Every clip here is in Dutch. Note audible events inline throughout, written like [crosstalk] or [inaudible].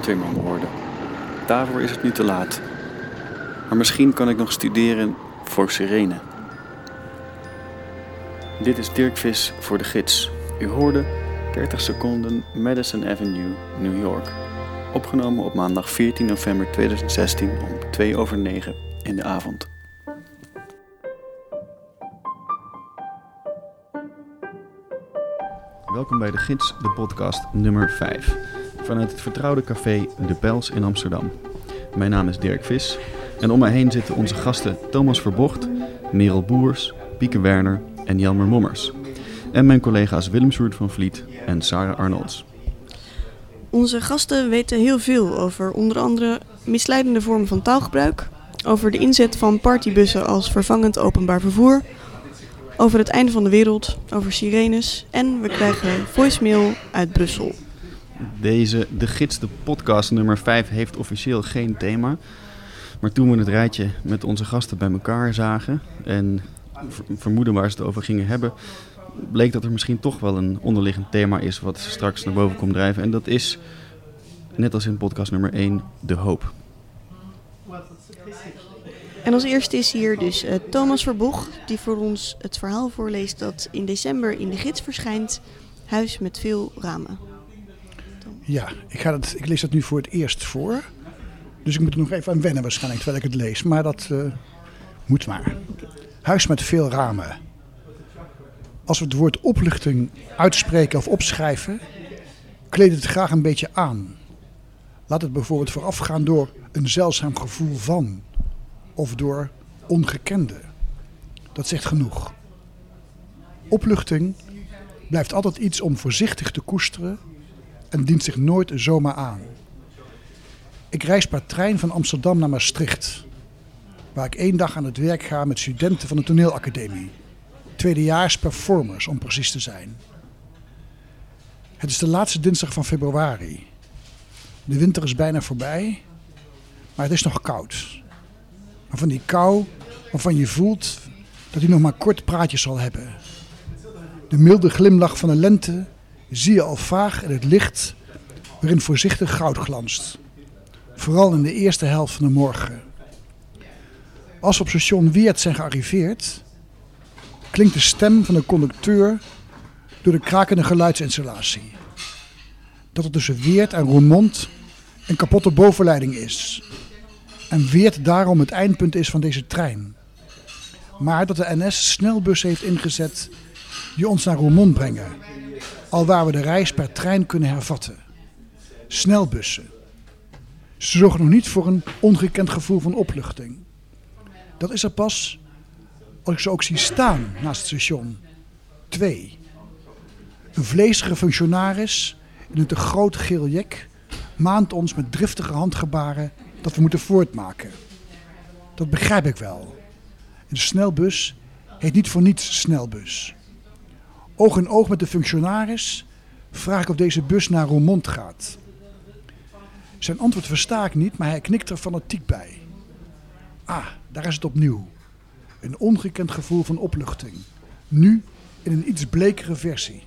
brandweerman worden. Daarvoor is het nu te laat. Maar misschien kan ik nog studeren voor sirene. Dit is Dirk Vis voor de gids. U hoorde 30 seconden Madison Avenue, New York. Opgenomen op maandag 14 november 2016 om 2 over 9 in de avond. Welkom bij de Gids, de podcast nummer 5. Vanuit het vertrouwde café De Pels in Amsterdam. Mijn naam is Dirk Vis en om mij heen zitten onze gasten Thomas Verbocht, Merel Boers, Pieke Werner en Jelmer Mommers. En mijn collega's Willem Soert van Vliet en Sarah Arnolds. Onze gasten weten heel veel over onder andere misleidende vormen van taalgebruik, over de inzet van partybussen als vervangend openbaar vervoer, over het einde van de wereld, over sirenes en we krijgen voicemail uit Brussel. Deze De Gids, de podcast nummer 5, heeft officieel geen thema. Maar toen we het rijtje met onze gasten bij elkaar zagen en vermoeden waar ze het over gingen hebben, bleek dat er misschien toch wel een onderliggend thema is wat straks naar boven komt drijven. En dat is, net als in podcast nummer 1, de hoop. En als eerste is hier dus uh, Thomas Verboeg, die voor ons het verhaal voorleest dat in december in de gids verschijnt. Huis met veel ramen. Ja, ik, ga ik lees dat nu voor het eerst voor. Dus ik moet er nog even aan wennen waarschijnlijk terwijl ik het lees. Maar dat uh, moet maar. Huis met veel ramen. Als we het woord opluchting uitspreken of opschrijven, kleed het graag een beetje aan. Laat het bijvoorbeeld voorafgaan door een zeldzaam gevoel van of door ongekende. Dat zegt genoeg. Opluchting blijft altijd iets om voorzichtig te koesteren en dient zich nooit zomaar aan. Ik reis per trein van Amsterdam naar Maastricht, waar ik één dag aan het werk ga met studenten van de toneelacademie. Tweedejaars performers om precies te zijn. Het is de laatste dinsdag van februari. De winter is bijna voorbij, maar het is nog koud. Maar van die kou waarvan je voelt dat hij nog maar kort praatjes zal hebben. De milde glimlach van de lente zie je al vaag in het licht waarin voorzichtig goud glanst. Vooral in de eerste helft van de morgen. Als we op station Weert zijn gearriveerd, klinkt de stem van de conducteur door de krakende geluidsinstallatie. Dat er tussen Weert en Roermond een kapotte bovenleiding is. En Weert daarom het eindpunt is van deze trein. Maar dat de NS snelbus heeft ingezet die ons naar Roermond brengen. Alwaar we de reis per trein kunnen hervatten. Snelbussen. Ze zorgen nog niet voor een ongekend gevoel van opluchting. Dat is er pas als ik ze ook zie staan naast het station. Twee. Een vlezige functionaris in een te groot geel jek maant ons met driftige handgebaren dat we moeten voortmaken. Dat begrijp ik wel. de snelbus heet niet voor niets snelbus. Oog in oog met de functionaris vraag ik of deze bus naar Roermond gaat. Zijn antwoord versta ik niet, maar hij knikt er fanatiek bij. Ah, daar is het opnieuw. Een ongekend gevoel van opluchting. Nu in een iets blekere versie.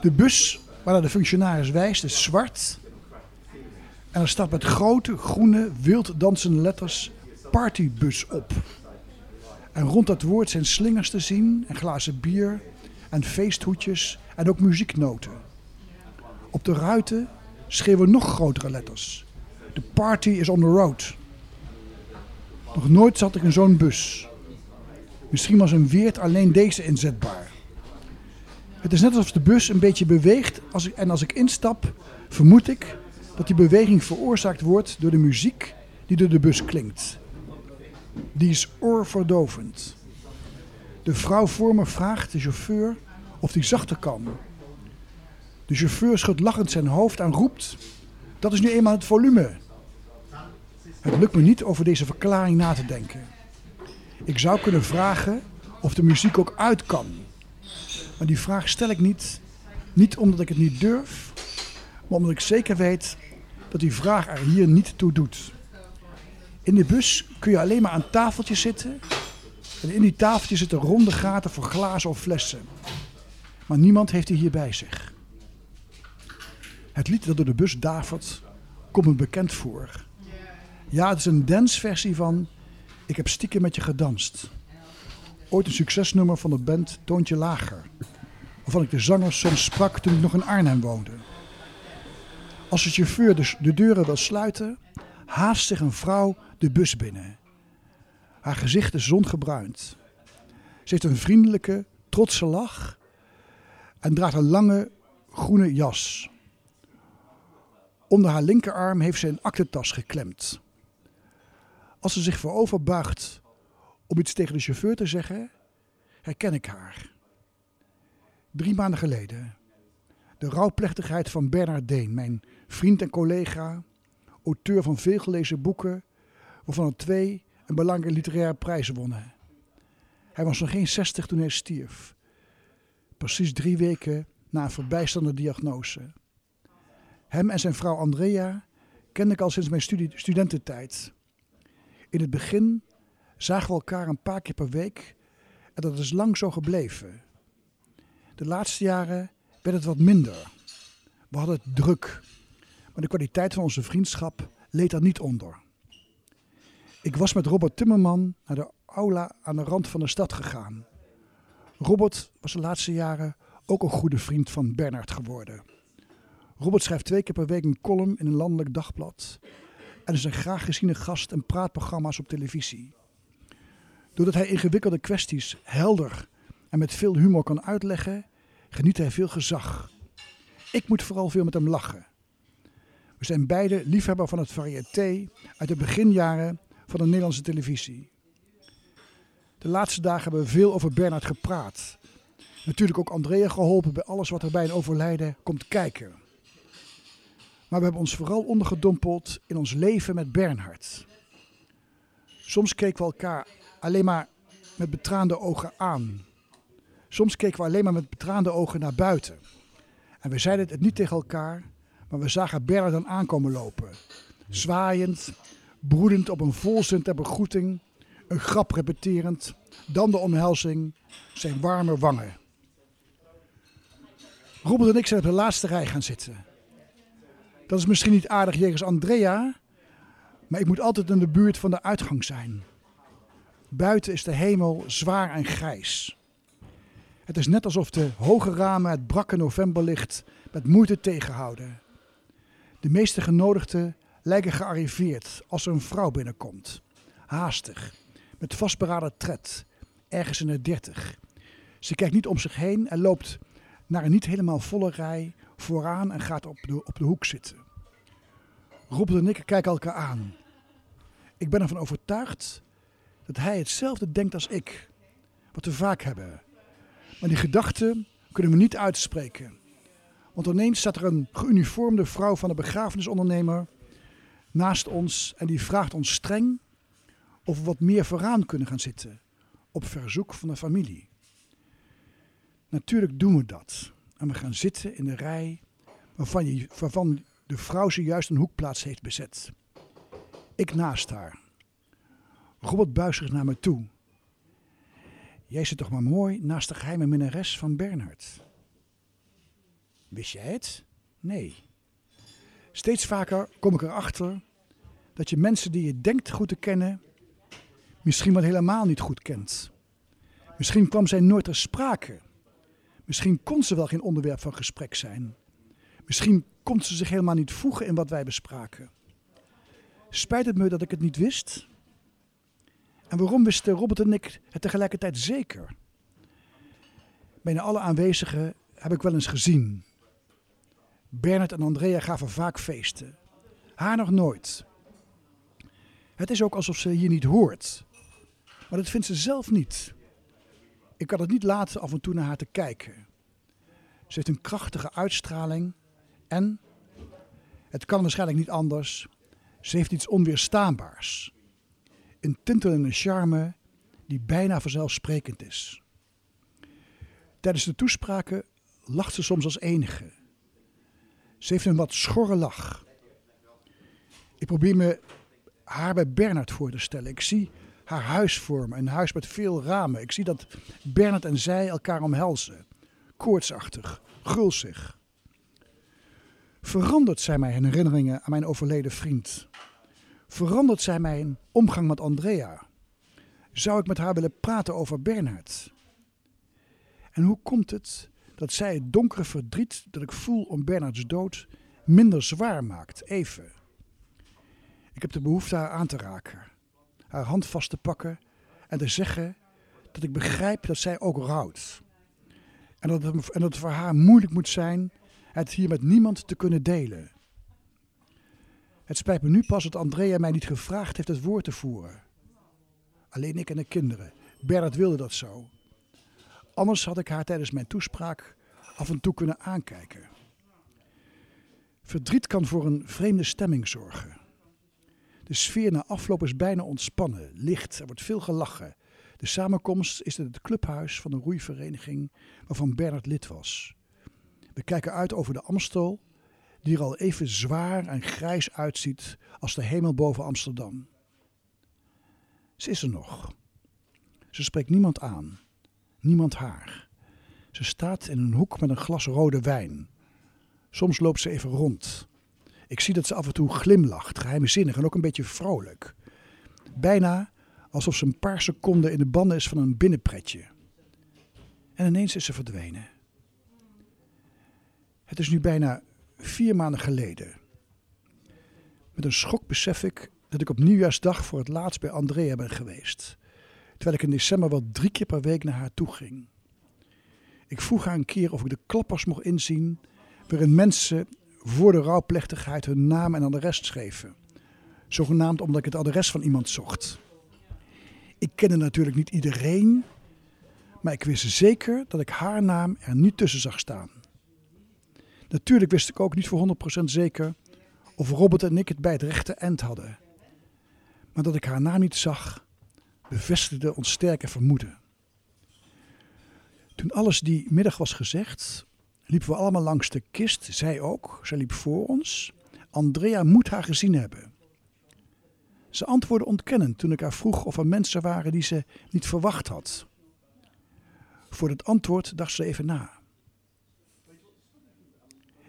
De bus waar de functionaris wijst is zwart. En er staat met grote, groene, wild dansende letters partybus op. En rond dat woord zijn slingers te zien en glazen bier en feesthoedjes en ook muzieknoten. Op de ruiten schreeuwen nog grotere letters. The party is on the road. Nog nooit zat ik in zo'n bus. Misschien was een Weert alleen deze inzetbaar. Het is net alsof de bus een beetje beweegt als ik, en als ik instap, vermoed ik dat die beweging veroorzaakt wordt door de muziek die door de bus klinkt. Die is oorverdovend. De vrouw voor me vraagt de chauffeur of die zachter kan. De chauffeur schudt lachend zijn hoofd en roept: Dat is nu eenmaal het volume. Het lukt me niet over deze verklaring na te denken. Ik zou kunnen vragen of de muziek ook uit kan. Maar die vraag stel ik niet, niet omdat ik het niet durf, maar omdat ik zeker weet dat die vraag er hier niet toe doet. In de bus kun je alleen maar aan tafeltjes zitten. En in die tafeltjes zitten ronde gaten voor glazen of flessen. Maar niemand heeft die hier bij zich. Het lied dat door de bus davert, komt me bekend voor. Ja, het is een danceversie van Ik heb stiekem met je gedanst. Ooit een succesnummer van de band Toontje Lager. Waarvan ik de zanger soms sprak toen ik nog in Arnhem woonde. Als de chauffeur de deuren wil sluiten, haast zich een vrouw de bus binnen. Haar gezicht is zongebruind. Ze heeft een vriendelijke, trotse lach en draagt een lange groene jas. Onder haar linkerarm heeft ze een aktentas geklemd. Als ze zich voorover buigt om iets tegen de chauffeur te zeggen, herken ik haar. Drie maanden geleden. De rouwplechtigheid van Bernard Deen, mijn vriend en collega, auteur van veel gelezen boeken, waarvan er twee een belangrijke literaire prijs wonnen. Hij was nog geen zestig toen hij stierf. Precies drie weken na een verbijsterende diagnose. Hem en zijn vrouw Andrea kende ik al sinds mijn studie, studententijd. In het begin zagen we elkaar een paar keer per week en dat is lang zo gebleven. De laatste jaren werd het wat minder. We hadden het druk, maar de kwaliteit van onze vriendschap leed daar niet onder. Ik was met Robert Timmerman naar de aula aan de rand van de stad gegaan. Robert was de laatste jaren ook een goede vriend van Bernard geworden. Robert schrijft twee keer per week een column in een landelijk dagblad. En is een graag geziene gast en praatprogramma's op televisie. Doordat hij ingewikkelde kwesties helder en met veel humor kan uitleggen, geniet hij veel gezag. Ik moet vooral veel met hem lachen. We zijn beide liefhebber van het variété uit de beginjaren van de Nederlandse televisie. De laatste dagen hebben we veel over Bernard gepraat. Natuurlijk ook Andrea geholpen bij alles wat er bij een overlijden komt kijken. Maar we hebben ons vooral ondergedompeld in ons leven met Bernhard. Soms keken we elkaar alleen maar met betraande ogen aan. Soms keken we alleen maar met betraande ogen naar buiten. En we zeiden het niet tegen elkaar, maar we zagen Bernhard dan aankomen lopen. Zwaaiend, broedend op een volzin ter begroeting, een grap repeterend, dan de omhelzing, zijn warme wangen. Robert en ik zijn op de laatste rij gaan zitten. Dat is misschien niet aardig jegens Andrea, maar ik moet altijd in de buurt van de uitgang zijn. Buiten is de hemel zwaar en grijs. Het is net alsof de hoge ramen het brakke novemberlicht met moeite tegenhouden. De meeste genodigden lijken gearriveerd als er een vrouw binnenkomt. Haastig, met vastberaden tred, ergens in de dertig. Ze kijkt niet om zich heen en loopt naar een niet helemaal volle rij vooraan en gaat op de, op de hoek zitten. Robert en ik kijken elkaar aan. Ik ben ervan overtuigd dat hij hetzelfde denkt als ik. Wat we vaak hebben. Maar die gedachten kunnen we niet uitspreken. Want ineens staat er een geuniformde vrouw van de begrafenisondernemer naast ons en die vraagt ons streng of we wat meer vooraan kunnen gaan zitten. Op verzoek van de familie. Natuurlijk doen we dat. En we gaan zitten in de rij waarvan, je, waarvan de vrouw zojuist een hoekplaats heeft bezet. Ik naast haar. Robert buigt zich naar me toe. Jij zit toch maar mooi naast de geheime minnares van Bernhard. Wist jij het? Nee. Steeds vaker kom ik erachter dat je mensen die je denkt goed te kennen, misschien wel helemaal niet goed kent. Misschien kwam zij nooit ter sprake. Misschien kon ze wel geen onderwerp van gesprek zijn. Misschien kon ze zich helemaal niet voegen in wat wij bespraken. Spijt het me dat ik het niet wist? En waarom wisten Robert en ik het tegelijkertijd zeker? Bijna alle aanwezigen heb ik wel eens gezien. Bernard en Andrea gaven vaak feesten. Haar nog nooit. Het is ook alsof ze hier niet hoort. Maar dat vindt ze zelf niet. Ik kan het niet laten af en toe naar haar te kijken. Ze heeft een krachtige uitstraling en, het kan waarschijnlijk niet anders, ze heeft iets onweerstaanbaars. Een tintelende charme die bijna vanzelfsprekend is. Tijdens de toespraken lacht ze soms als enige. Ze heeft een wat schorre lach. Ik probeer me haar bij Bernard voor te stellen. Ik zie haar huis vormen, een huis met veel ramen. Ik zie dat Bernard en zij elkaar omhelzen. Koortsachtig, gulzig. Verandert zij mijn herinneringen aan mijn overleden vriend? Verandert zij mijn omgang met Andrea? Zou ik met haar willen praten over Bernhard? En hoe komt het dat zij het donkere verdriet dat ik voel om Bernhards dood minder zwaar maakt, even? Ik heb de behoefte haar aan te raken, haar hand vast te pakken en te zeggen dat ik begrijp dat zij ook rouwt. En dat, het, en dat het voor haar moeilijk moet zijn het hier met niemand te kunnen delen. Het spijt me nu pas dat Andrea mij niet gevraagd heeft het woord te voeren. Alleen ik en de kinderen. Bernard wilde dat zo. Anders had ik haar tijdens mijn toespraak af en toe kunnen aankijken. Verdriet kan voor een vreemde stemming zorgen. De sfeer na afloop is bijna ontspannen, licht, er wordt veel gelachen. De samenkomst is in het clubhuis van de roeivereniging waarvan Bernard lid was. We kijken uit over de Amstel, die er al even zwaar en grijs uitziet als de hemel boven Amsterdam. Ze is er nog. Ze spreekt niemand aan, niemand haar. Ze staat in een hoek met een glas rode wijn. Soms loopt ze even rond. Ik zie dat ze af en toe glimlacht, geheimzinnig en ook een beetje vrolijk. Bijna alsof ze een paar seconden in de banden is van een binnenpretje. En ineens is ze verdwenen. Het is nu bijna vier maanden geleden. Met een schok besef ik dat ik op nieuwjaarsdag voor het laatst bij Andrea ben geweest. Terwijl ik in december wel drie keer per week naar haar toe ging. Ik vroeg haar een keer of ik de klappers mocht inzien waarin mensen voor de rouwplechtigheid hun naam en adres schreven. Zogenaamd omdat ik het adres van iemand zocht. Ik kende natuurlijk niet iedereen, maar ik wist zeker dat ik haar naam er niet tussen zag staan. Natuurlijk wist ik ook niet voor 100% zeker of Robert en ik het bij het rechte eind hadden. Maar dat ik haar naam niet zag, bevestigde ons sterke vermoeden. Toen alles die middag was gezegd, liepen we allemaal langs de kist. Zij ook, zij liep voor ons. Andrea moet haar gezien hebben. Ze antwoordde ontkennend toen ik haar vroeg of er mensen waren die ze niet verwacht had. Voor het antwoord dacht ze even na.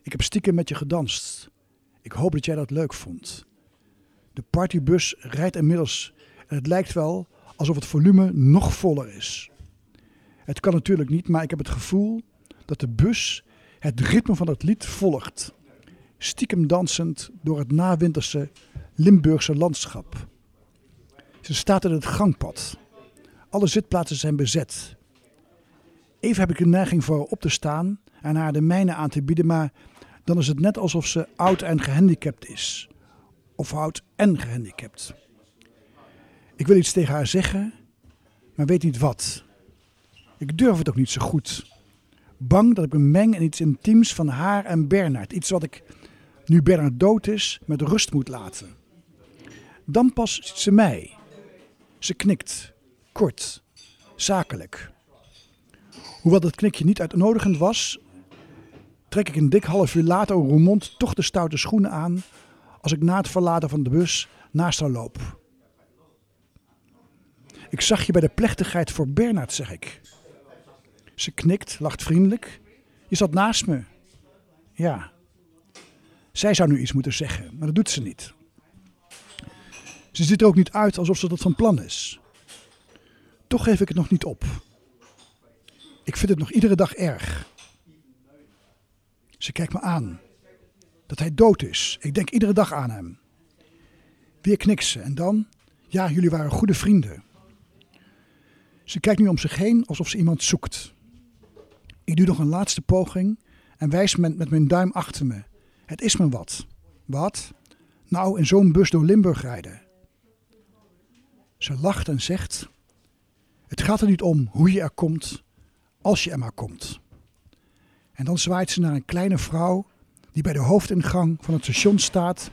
Ik heb stiekem met je gedanst. Ik hoop dat jij dat leuk vond. De partybus rijdt inmiddels en het lijkt wel alsof het volume nog voller is. Het kan natuurlijk niet, maar ik heb het gevoel dat de bus het ritme van het lied volgt. Stiekem dansend door het nawinterse Limburgse landschap. Ze staat in het gangpad. Alle zitplaatsen zijn bezet. Even heb ik de neiging voor op te staan en haar de mijne aan te bieden, maar dan is het net alsof ze oud en gehandicapt is. Of oud en gehandicapt. Ik wil iets tegen haar zeggen, maar weet niet wat. Ik durf het ook niet zo goed. Bang dat ik me meng in iets intiems van haar en Bernard. Iets wat ik, nu Bernard dood is, met rust moet laten. Dan pas ziet ze mij. Ze knikt, kort, zakelijk. Hoewel dat knikje niet uitnodigend was, trek ik een dik half uur later een Roermond toch de stoute schoenen aan als ik na het verlaten van de bus naast haar loop. Ik zag je bij de plechtigheid voor Bernard, zeg ik. Ze knikt, lacht vriendelijk. Je zat naast me. Ja. Zij zou nu iets moeten zeggen, maar dat doet ze niet. Ze ziet er ook niet uit alsof ze dat van plan is. Toch geef ik het nog niet op. Ik vind het nog iedere dag erg. Ze kijkt me aan. Dat hij dood is. Ik denk iedere dag aan hem. Weer knikt ze en dan, ja, jullie waren goede vrienden. Ze kijkt nu om zich heen alsof ze iemand zoekt. Ik doe nog een laatste poging en wijs met, mijn duim achter me. Het is me wat. Wat? Nou, in zo'n bus door Limburg rijden. Ze lacht en zegt: Het gaat er niet om hoe je er komt, als je er maar komt. En dan zwaait ze naar een kleine vrouw die bij de hoofdingang van het station staat.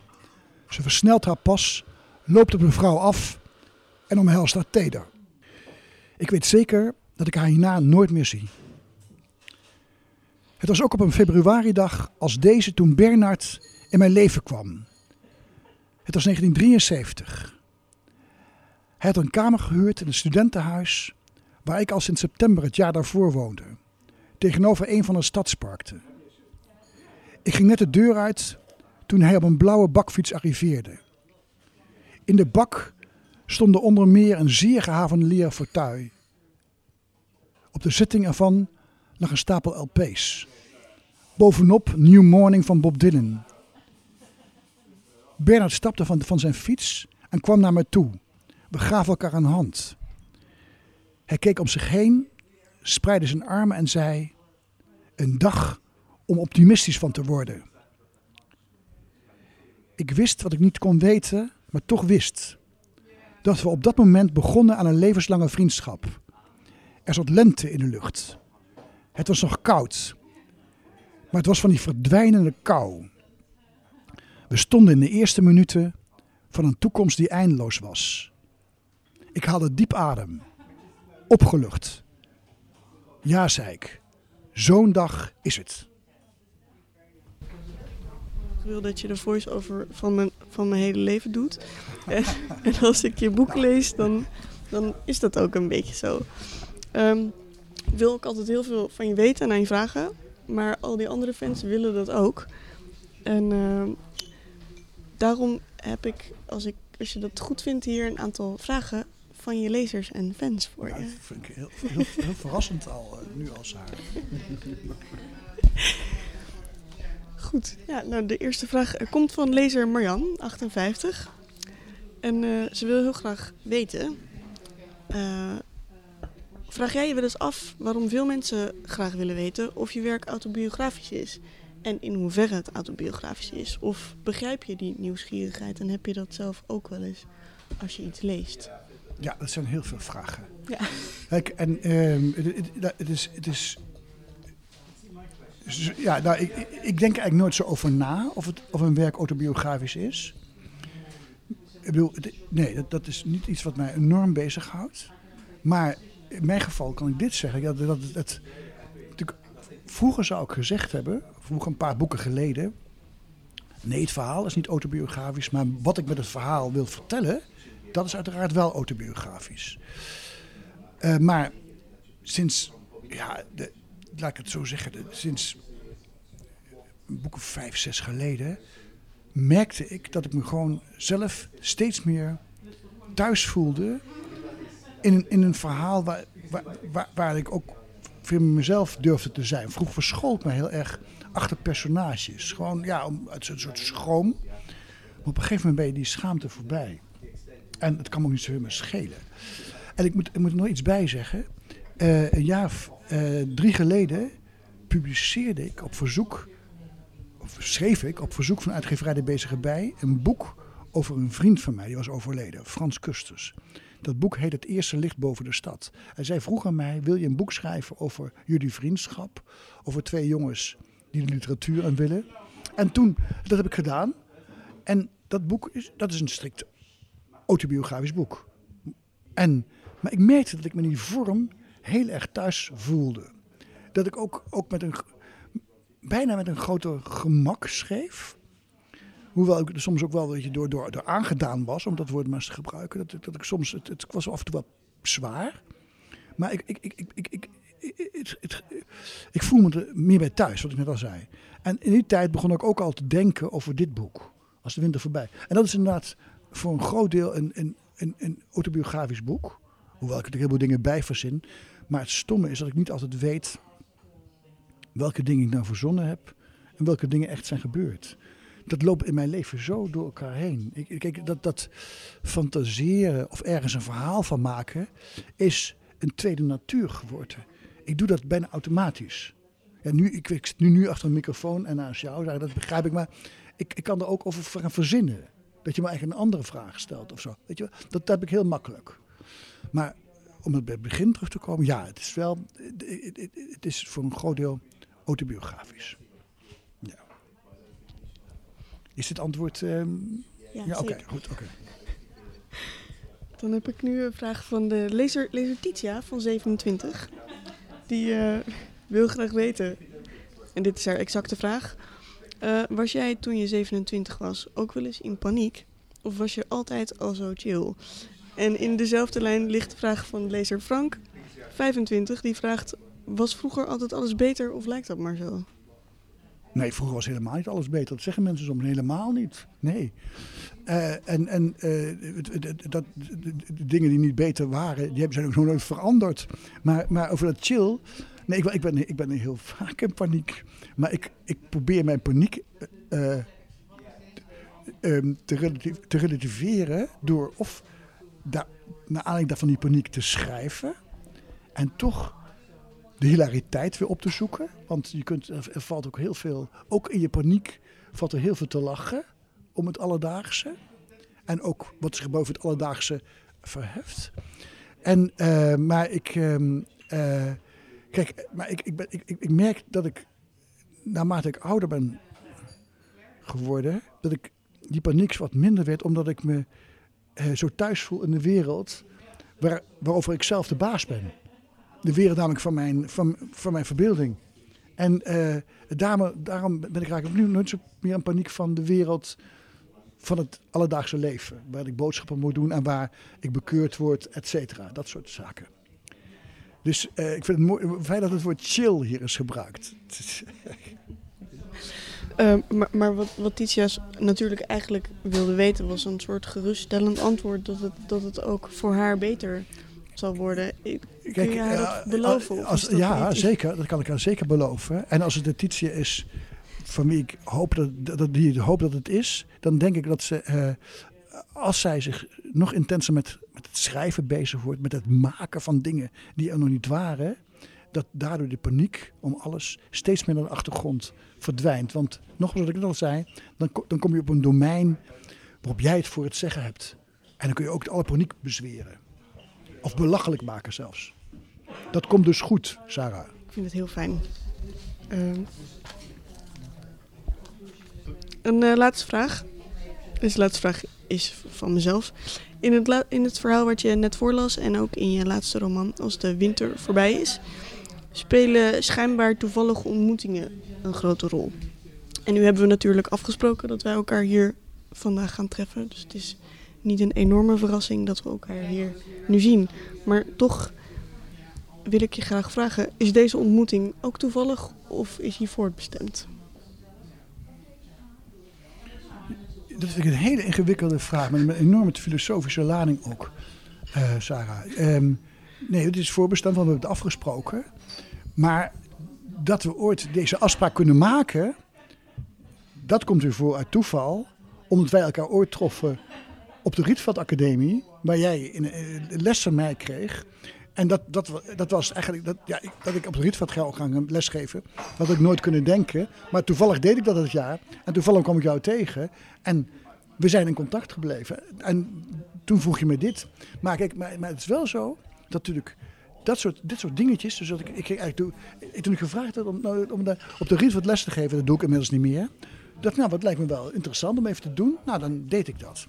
Ze versnelt haar pas, loopt op de vrouw af en omhelst haar teder. Ik weet zeker dat ik haar hierna nooit meer zie. Het was ook op een februaridag als deze toen Bernard in mijn leven kwam. Het was 1973. Hij had een kamer gehuurd in een studentenhuis waar ik al sinds september het jaar daarvoor woonde tegenover een van de stadsparken. Ik ging net de deur uit toen hij op een blauwe bakfiets arriveerde. In de bak stonden onder meer een zeer gehavende fauteuil. Op de zitting ervan lag een stapel LP's. Bovenop New Morning van Bob Dylan. Bernard stapte van, van zijn fiets en kwam naar me toe. We gaven elkaar een hand. Hij keek om zich heen, spreidde zijn armen en zei: Een dag om optimistisch van te worden. Ik wist wat ik niet kon weten, maar toch wist. Dat we op dat moment begonnen aan een levenslange vriendschap. Er zat lente in de lucht. Het was nog koud, maar het was van die verdwijnende kou. We stonden in de eerste minuten van een toekomst die eindeloos was. Ik haalde diep adem, opgelucht. Ja, zei ik, zo'n dag is het. Ik wil dat je de voice-over van mijn, van mijn hele leven doet. [laughs] en, als ik je boek lees, dan, dan is dat ook een beetje zo. Um, wil ik altijd heel veel van je weten en aan je vragen. Maar al die andere fans willen dat ook. En uh, daarom heb ik als, ik, als je dat goed vindt, hier een aantal vragen van je lezers en fans voor ja, je. Dat vind ik heel, heel, heel verrassend al, uh, nu als haar. Goed, ja, nou de eerste vraag komt van lezer Marjan, 58. En uh, ze wil heel graag weten, uh, Vraag jij je wel eens af waarom veel mensen graag willen weten of je werk autobiografisch is? En in hoeverre het autobiografisch is? Of begrijp je die nieuwsgierigheid en heb je dat zelf ook wel eens als je iets leest? Ja, dat zijn heel veel vragen. Ja. Kijk, en um, het, is, het is ja, nou, ik, ik denk eigenlijk nooit zo over na of, het, of een werk autobiografisch is. Ik bedoel, nee, dat, dat is niet iets wat mij enorm bezighoudt. Maar in mijn geval kan ik dit zeggen. Dat het, vroeger zou ik gezegd hebben, vroeger een paar boeken geleden. Nee, het verhaal is niet autobiografisch, maar wat ik met het verhaal wil vertellen, dat is uiteraard wel autobiografisch. Uh, maar sinds, ja, de, laat ik het zo zeggen, sinds een boek of vijf, zes geleden, merkte ik dat ik me gewoon zelf steeds meer thuis voelde in, in een verhaal waar, waar, waar, ik ook voor mezelf durfde te zijn. Vroeger verschoot me heel erg achter personages. Gewoon ja, het een soort schroom. Maar op een gegeven moment ben je die schaamte voorbij. En het kan me ook niet zo meer schelen. En ik moet, ik moet er nog iets bij zeggen. Uh, een jaar uh, drie geleden publiceerde ik op verzoek, of schreef ik op verzoek van uitgeverij De Bezige Bij, een boek over een vriend van mij, die was overleden, Frans Kusters. Dat boek heet Het Eerste Licht Boven de Stad. Hij zei vroeg aan mij, wil je een boek schrijven over jullie vriendschap? Over twee jongens die de literatuur aan willen. En toen, dat heb ik gedaan. En dat boek is, dat is een strikt autobiografisch boek. En, maar ik merkte dat ik me in die vorm heel erg thuis voelde. Dat ik ook, ook met een, bijna met een groter gemak schreef. Hoewel ik er soms ook wel een je, door, door, door aangedaan was, om dat woord maar eens te gebruiken. Dat, dat ik soms, het, het was af en toe wel zwaar. Maar ik, ik, ik, ik, ik, ik, het, het, ik voel me er meer bij thuis, wat ik net al zei. En in die tijd begon ik ook al te denken over dit boek. Als de winter voorbij. En dat is inderdaad voor een groot deel een, een, een, een autobiografisch boek. Hoewel ik er heel veel dingen bij verzin. Maar het stomme is dat ik niet altijd weet welke dingen ik nou verzonnen heb. En welke dingen echt zijn gebeurd dat loopt in mijn leven zo door elkaar heen. Ik, kijk, dat, dat fantaseren of ergens een verhaal van maken is een tweede natuur geworden. Ik doe dat bijna automatisch. Ja, nu, ik, zit nu, nu achter een microfoon en naast jou, dat begrijp ik, maar ik, ik kan er ook over gaan verzinnen. Dat je me eigenlijk een andere vraag stelt of zo. Weet je, dat, dat heb ik heel makkelijk. Maar om het bij het begin terug te komen, ja, het is wel, het is voor een groot deel autobiografisch. Is dit antwoord... Um... Ja, ja oké, goed, oké. [laughs] Dan heb ik nu een vraag van de lezer, lezer Titia van 27. Die uh, wil graag weten, en dit is haar exacte vraag. Uh, was jij toen je 27 was ook wel eens in paniek? Of was je altijd al zo chill? En in dezelfde lijn ligt de vraag van lezer Frank, 25. Die vraagt, was vroeger altijd alles beter of lijkt dat maar zo? Nee, vroeger was helemaal niet alles beter. Dat zeggen mensen soms helemaal niet. Nee. Uh, en en uh, dat, de, dingen die niet beter waren, die zijn ook nog nooit veranderd. Maar, maar over dat chill. Nee, ik, ik, ben, ik ben heel vaak in paniek. Maar ik, ik probeer mijn paniek te, relatief, te, relativeren door of daar, naar aanleiding daarvan die paniek te schrijven. En toch de hilariteit weer op te zoeken. Want je kunt, er valt ook heel veel, ook in je paniek valt er heel veel te lachen om het alledaagse. En ook wat zich boven het alledaagse verheft. En, uh, maar ik, uh, uh, kijk, maar ik, ik, ben, ik, ik merk dat ik, naarmate ik ouder ben geworden, dat ik die paniek wat minder werd, omdat ik me zo thuis voel in de wereld waar, waarover ik zelf de baas ben de wereld namelijk van mijn, van, van mijn verbeelding. En uh, daarom, daarom ben ik eigenlijk nu nooit zo meer in paniek van de wereld van het alledaagse leven. Waar ik boodschappen moet doen en waar ik bekeurd word, et cetera. Dat soort zaken. Dus uh, ik vind het mooi, fijn dat het woord chill hier is gebruikt. [laughs] Uh, maar, wat, wat Titia's natuurlijk eigenlijk wilde weten was een soort geruststellend antwoord dat het, dat het ook voor haar beter zal worden. Kun haar dat beloven? Als, ja, zeker. Dat kan ik haar zeker beloven. En als het de Titia is van wie ik hoop dat, dat, die hoop dat het is, dan denk ik dat ze, uh, als zij zich nog intenser met, met het schrijven bezig wordt, met het maken van dingen die er nog niet waren, dat daardoor de paniek om alles steeds meer naar de achtergrond verdwijnt. Want nogmaals, wat ik net al zei, dan, dan kom je op een domein waarop jij het voor het zeggen hebt. En dan kun je ook alle paniek bezweren. Of belachelijk maken zelfs. Dat komt dus goed, Sarah. Ik vind het heel fijn. Uh, een uh, laatste vraag. Deze laatste vraag is van mezelf. In het, in het verhaal wat je net voorlas en ook in je laatste roman, Als de winter voorbij is, spelen schijnbaar toevallige ontmoetingen een grote rol. En nu hebben we natuurlijk afgesproken dat wij elkaar hier vandaag gaan treffen. Dus het is niet een enorme verrassing dat we elkaar hier nu zien. Maar toch wil ik je graag vragen: is deze ontmoeting ook toevallig of is hij voortbestemd? Dat vind ik een hele ingewikkelde vraag, met een enorme filosofische lading ook, uh, Sarah. Um, nee, het is voorbestemd, want we hebben het afgesproken. Maar dat we ooit deze afspraak kunnen maken, dat komt weer voor uit toeval. Omdat wij elkaar ooit troffen op de Rietveld Academie, waar jij in, eh, les van mij kreeg. En dat, dat, dat was eigenlijk, dat, ja, dat ik op de Rietveld gaan lesgeven. Dat had ik nooit kunnen denken. Maar toevallig deed ik dat het jaar. En toevallig kwam ik jou tegen. En we zijn in contact gebleven. En toen vroeg je me dit. Maar kijk, maar, maar het is wel zo dat natuurlijk dat soort, dit soort dingetjes. Dus dat ik, ik, eigenlijk toen, ik gevraagd had om, nou, om de, op de Rietveld les te geven, dat doe ik inmiddels niet meer. Dat, nou, wat lijkt me wel interessant om even te doen. Nou, dan deed ik dat.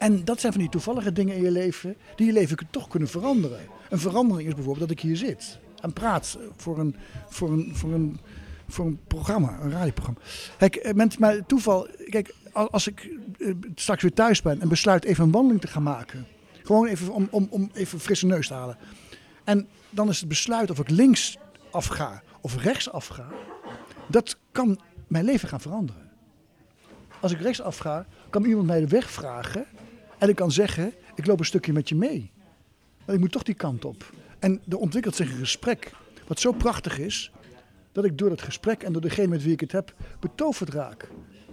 En dat zijn van die toevallige dingen in je leven die je leven toch kunnen veranderen. Een verandering is bijvoorbeeld dat ik hier zit en praat voor een, voor een, voor een, voor een programma, een radioprogramma. Kijk, eh, met, maar toeval, kijk, als ik eh, straks weer thuis ben en besluit even een wandeling te gaan maken. Gewoon even om, om, om even frisse neus te halen. En dan is het besluit of ik links afga of rechts afga. Dat kan mijn leven gaan veranderen. Als ik rechts afga, kan iemand mij de weg vragen en ik kan zeggen, ik loop een stukje met je mee. Maar ik moet toch die kant op. En er ontwikkelt zich een gesprek wat zo prachtig is, dat ik door dat gesprek en door degene met wie ik het heb betoverd raak.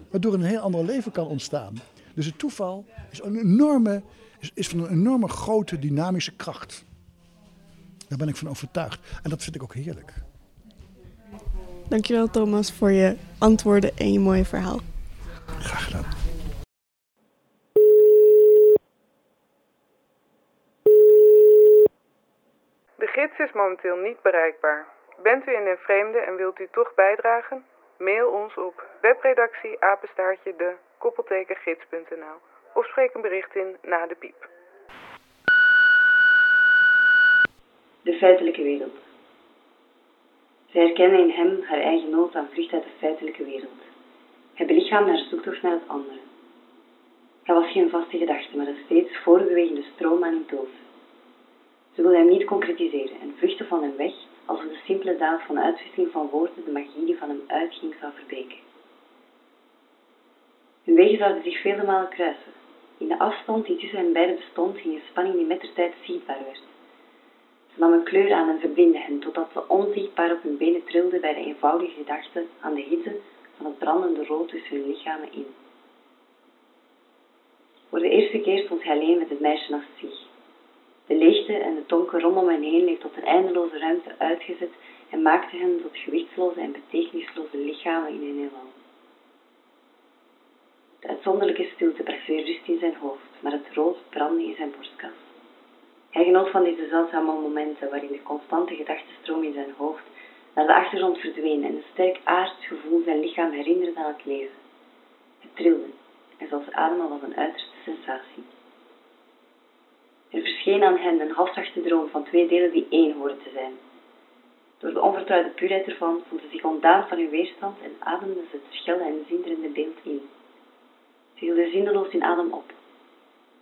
Waardoor een heel ander leven kan ontstaan. Dus het toeval is, een enorme, is, is van een enorme grote dynamische kracht. Daar ben ik van overtuigd. En dat vind ik ook heerlijk. Dankjewel Thomas voor je antwoorden en je mooie verhaal. Graag gedaan. gids is momenteel niet bereikbaar. Bent u in den vreemde en wilt u toch bijdragen? Mail ons op webredactie apenstaartje de koppeltekengids.nl of spreek een bericht in na de piep. De feitelijke wereld. Zij herkennen in hem haar eigen nood aan vlucht uit de feitelijke wereld. Hij belichaamt haar zoektocht naar het andere. Hij was geen vaste gedachte, maar een steeds voortbewegende stroom aan een doof. Ze wilde hem niet concretiseren en vluchtte van hem weg alsof de simpele daad van uitwisseling van woorden de magie die van hem uitging zou verbreken. Hun wegen zouden zich vele malen kruisen. In de afstand die tussen hen beiden bestond, ging een spanning die met de tijd zichtbaar werd. Ze nam een kleur aan en verblindde hen, totdat ze onzichtbaar op hun benen trilden bij de eenvoudige gedachte aan de hitte van het brandende rood tussen hun lichamen in. Voor de eerste keer stond hij alleen met het meisje naast zich. De leegte en de donker rondom hen heen leek tot een eindeloze ruimte uitgezet en maakte hen tot gewichtsloze en betekenisloze lichamen in een heelal. De uitzonderlijke stilte bracht weer rust in zijn hoofd, maar het rood brandde in zijn borstkas. Hij genoot van deze zeldzame momenten waarin de constante gedachtenstroom in zijn hoofd naar de achtergrond verdween en een sterk aards gevoel zijn lichaam herinnerde aan het leven. Het trilde en zoals ademen was een uiterste sensatie. Er verscheen aan hen een halfzachte droom van twee delen die één hoorden te zijn. Door de onvertrouwde puurheid ervan voelden ze zich ontdaan van hun weerstand en ademden ze het schelle en zinderende beeld in. Ze hielden zinneloos in adem op,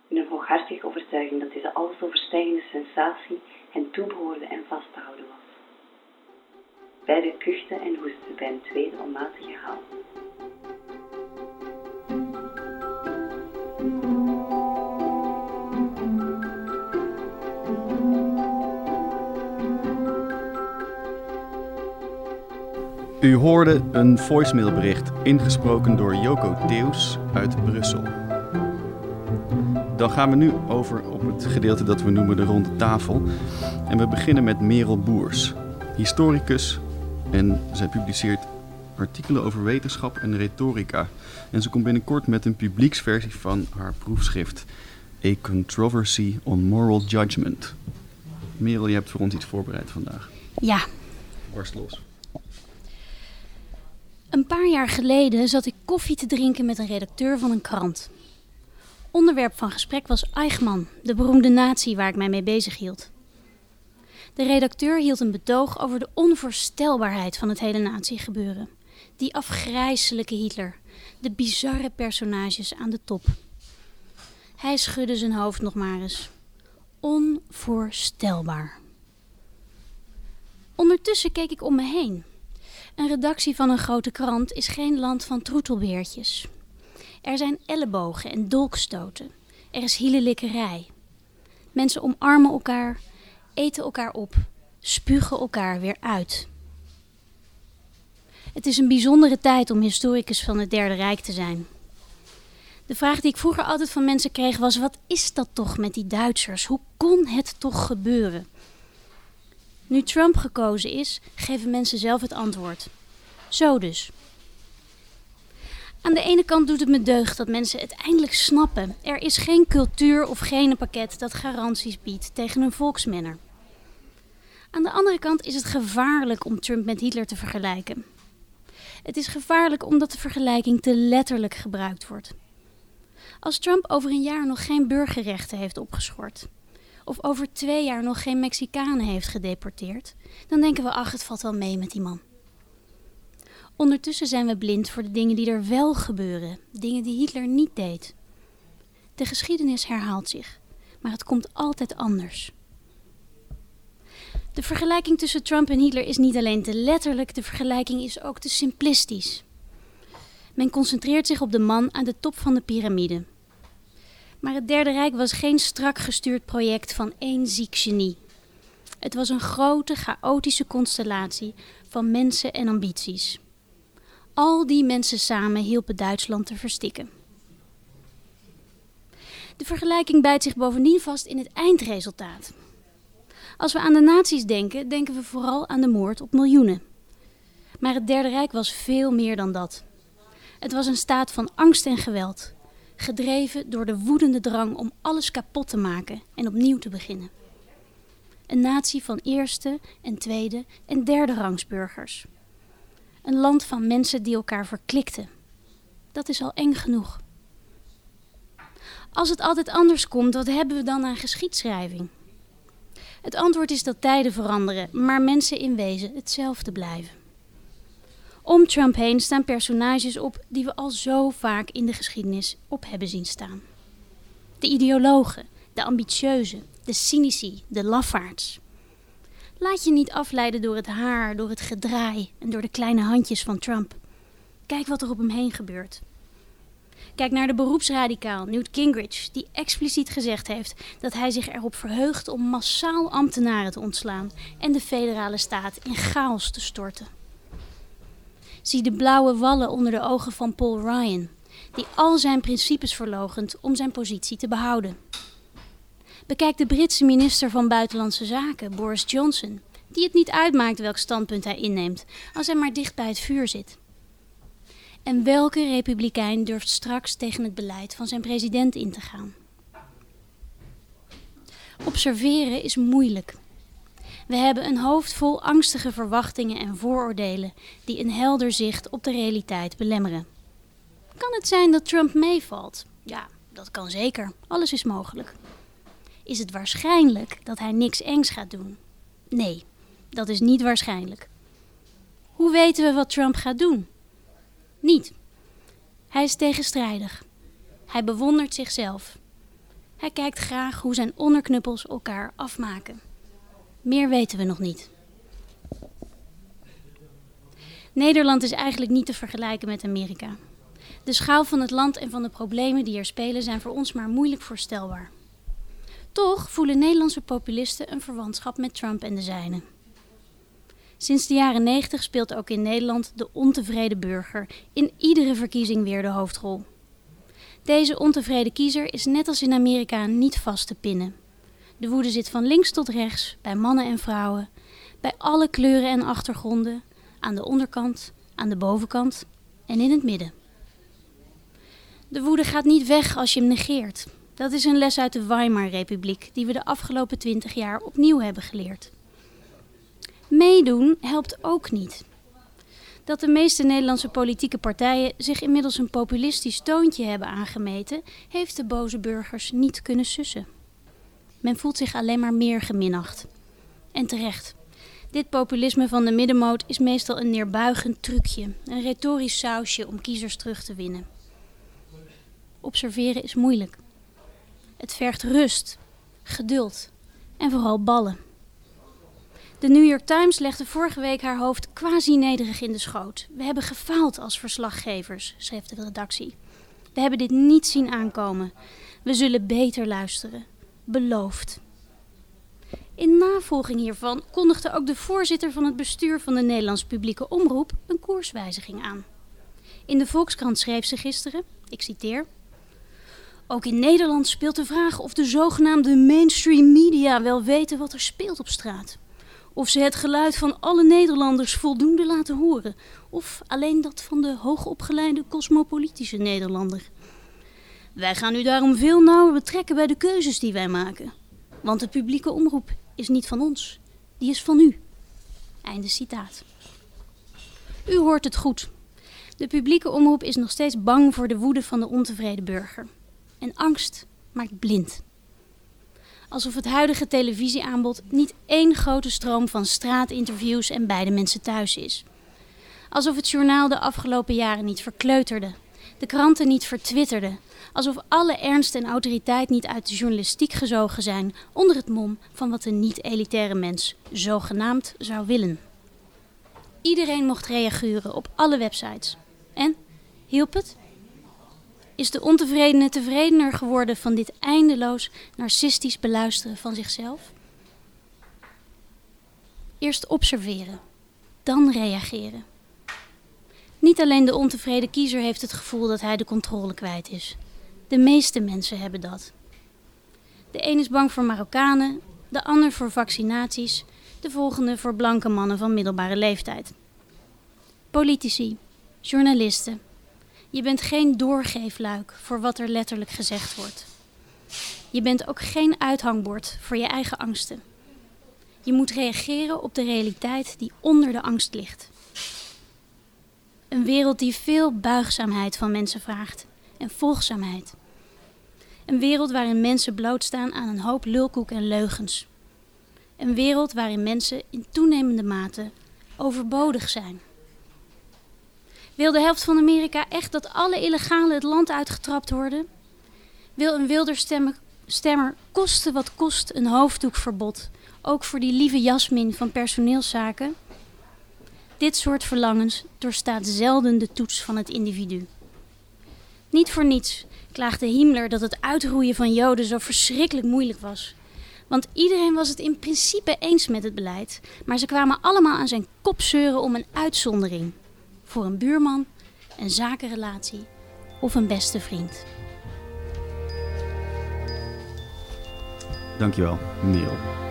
in een hooghartige overtuiging dat deze alles overstijgende sensatie hen toebehoorde en vast te houden was. Beiden kuchten en hoesten bij een tweede onmatige haal. U hoorde een voicemailbericht ingesproken door Joko Theus uit Brussel. Dan gaan we nu over op het gedeelte dat we noemen de ronde tafel. En we beginnen met Merel Boers, historicus. En zij publiceert artikelen over wetenschap en retorica. En ze komt binnenkort met een publieksversie van haar proefschrift A Controversy on Moral Judgment. Merel, je hebt voor ons iets voorbereid vandaag. Ja, Barst los. Een paar jaar geleden zat ik koffie te drinken met een redacteur van een krant. Onderwerp van gesprek was Eichmann, de beroemde nazi waar ik mij mee bezig hield. De redacteur hield een betoog over de onvoorstelbaarheid van het hele nazi-gebeuren. Die afgrijselijke Hitler, de bizarre personages aan de top. Hij schudde zijn hoofd nog maar eens. Onvoorstelbaar. Ondertussen keek ik om me heen. Een redactie van een grote krant is geen land van troetelbeertjes. Er zijn ellebogen en dolkstoten. Er is hielenlikkerij. Mensen omarmen elkaar, eten elkaar op, spugen elkaar weer uit. Het is een bijzondere tijd om historicus van het Derde Rijk te zijn. De vraag die ik vroeger altijd van mensen kreeg was: wat is dat toch met die Duitsers? Hoe kon het toch gebeuren? Nu Trump gekozen is, geven mensen zelf het antwoord. Zo dus. Aan de ene kant doet het me deugd dat mensen het eindelijk snappen. Er is geen cultuur of genenpakket dat garanties biedt tegen een volksmenner. Aan de andere kant is het gevaarlijk om Trump met Hitler te vergelijken. Het is gevaarlijk omdat de vergelijking te letterlijk gebruikt wordt. Als Trump over een jaar nog geen burgerrechten heeft opgeschort, of over twee jaar nog geen Mexicanen heeft gedeporteerd, dan denken we: ach, het valt wel mee met die man. Ondertussen zijn we blind voor de dingen die er wel gebeuren, dingen die Hitler niet deed. De geschiedenis herhaalt zich, maar het komt altijd anders. De vergelijking tussen Trump en Hitler is niet alleen te letterlijk, de vergelijking is ook te simplistisch. Men concentreert zich op de man aan de top van de piramide. Maar het Derde Rijk was geen strak gestuurd project van één ziek genie. Het was een grote, chaotische constellatie van mensen en ambities. Al die mensen samen hielpen Duitsland te verstikken. De vergelijking bijt zich bovendien vast in het eindresultaat. Als we aan de nazi's denken, denken we vooral aan de moord op miljoenen. Maar het Derde Rijk was veel meer dan dat. Het was een staat van angst en geweld, gedreven door de woedende drang om alles kapot te maken en opnieuw te beginnen. Een natie van eerste en tweede en derde rangsburgers. Een land van mensen die elkaar verklikten. Dat is al eng genoeg. Als het altijd anders komt, wat hebben we dan aan geschiedschrijving? Het antwoord is dat tijden veranderen, maar mensen in wezen hetzelfde blijven. Om Trump heen staan personages op die we al zo vaak in de geschiedenis op hebben zien staan. De ideologen, de ambitieuzen, de cynici, de lafaards. Laat je niet afleiden door het haar, door het gedraai en door de kleine handjes van Trump. Kijk wat er op hem heen gebeurt. Kijk naar de beroepsradicaal Newt Gingrich, die expliciet gezegd heeft dat hij zich erop verheugt om massaal ambtenaren te ontslaan en de federale staat in chaos te storten. Zie de blauwe wallen onder de ogen van Paul Ryan, die al zijn principes verlogent om zijn positie te behouden. Bekijk de Britse minister van Buitenlandse Zaken, Boris Johnson, die het niet uitmaakt welk standpunt hij inneemt, als hij maar dicht bij het vuur zit. En welke republikein durft straks tegen het beleid van zijn president in te gaan? Observeren is moeilijk. We hebben een hoofd vol angstige verwachtingen en vooroordelen die een helder zicht op de realiteit belemmeren. Kan het zijn dat Trump meevalt? Ja, dat kan zeker. Alles is mogelijk. Is het waarschijnlijk dat hij niks engs gaat doen? Nee, dat is niet waarschijnlijk. Hoe weten we wat Trump gaat doen? Niet. Hij is tegenstrijdig. Hij bewondert zichzelf. Hij kijkt graag hoe zijn onderknuppels elkaar afmaken. Meer weten we nog niet. Nederland is eigenlijk niet te vergelijken met Amerika. De schaal van het land en van de problemen die er spelen zijn voor ons maar moeilijk voorstelbaar. Toch voelen Nederlandse populisten een verwantschap met Trump en de zijnen. Sinds de jaren 90 speelt ook in Nederland de ontevreden burger in iedere verkiezing weer de hoofdrol. Deze ontevreden kiezer is net als in Amerika niet vast te pinnen. De woede zit van links tot rechts, bij mannen en vrouwen, bij alle kleuren en achtergronden, aan de onderkant, aan de bovenkant en in het midden. De woede gaat niet weg als je hem negeert. Dat is een les uit de Weimar-republiek die we de afgelopen twintig jaar opnieuw hebben geleerd. Meedoen helpt ook niet. Dat de meeste Nederlandse politieke partijen zich inmiddels een populistisch toontje hebben aangemeten, heeft de boze burgers niet kunnen sussen. Men voelt zich alleen maar meer geminacht. En terecht. Dit populisme van de middenmoot is meestal een neerbuigend trucje, een retorisch sausje om kiezers terug te winnen. Observeren is moeilijk. Het vergt rust, geduld en vooral ballen. De New York Times legde vorige week haar hoofd quasi nederig in de schoot. We hebben gefaald als verslaggevers, schreef de redactie. We hebben dit niet zien aankomen. We zullen beter luisteren. Beloofd. In navolging hiervan kondigde ook de voorzitter van het bestuur van de Nederlands publieke omroep een koerswijziging aan. In de Volkskrant schreef ze gisteren, ik citeer: Ook in Nederland speelt de vraag of de zogenaamde mainstream media wel weten wat er speelt op straat. Of ze het geluid van alle Nederlanders voldoende laten horen, of alleen dat van de hoogopgeleide cosmopolitische Nederlander. Wij gaan u daarom veel nauwer betrekken bij de keuzes die wij maken. Want de publieke omroep is niet van ons, die is van u. Einde citaat. U hoort het goed. De publieke omroep is nog steeds bang voor de woede van de ontevreden burger. En angst maakt blind alsof het huidige televisieaanbod niet één grote stroom van straatinterviews en beide mensen thuis is. Alsof het journaal de afgelopen jaren niet verkleuterde, de kranten niet vertwitterden, alsof alle ernst en autoriteit niet uit de journalistiek gezogen zijn onder het mom van wat een niet-elitaire mens zogenaamd zou willen. Iedereen mocht reageren op alle websites. En? Hielp het? Is de ontevredene tevredener geworden van dit eindeloos narcistisch beluisteren van zichzelf? Eerst observeren, dan reageren. Niet alleen de ontevreden kiezer heeft het gevoel dat hij de controle kwijt is. De meeste mensen hebben dat. De een is bang voor Marokkanen, de ander voor vaccinaties, de volgende voor blanke mannen van middelbare leeftijd. Politici, journalisten, je bent geen doorgeefluik voor wat er letterlijk gezegd wordt. Je bent ook geen uithangbord voor je eigen angsten. Je moet reageren op de realiteit die onder de angst ligt. Een wereld die veel buigzaamheid van mensen vraagt en volgzaamheid. Een wereld waarin mensen blootstaan aan een hoop lulkoek en leugens. Een wereld waarin mensen in toenemende mate overbodig zijn. Wil de helft van Amerika echt dat alle illegalen het land uitgetrapt worden? Wil een wilder stemmer koste wat kost een hoofddoekverbod ook voor die lieve Jasmin van personeelszaken? Dit soort verlangens doorstaat zelden de toets van het individu. Niet voor niets klaagde Himmler dat het uitroeien van Joden zo verschrikkelijk moeilijk was. Want iedereen was het in principe eens met het beleid, maar ze kwamen allemaal aan zijn kop zeuren om een uitzondering. Voor een buurman, een zakenrelatie of een beste vriend. Dankjewel, Neil.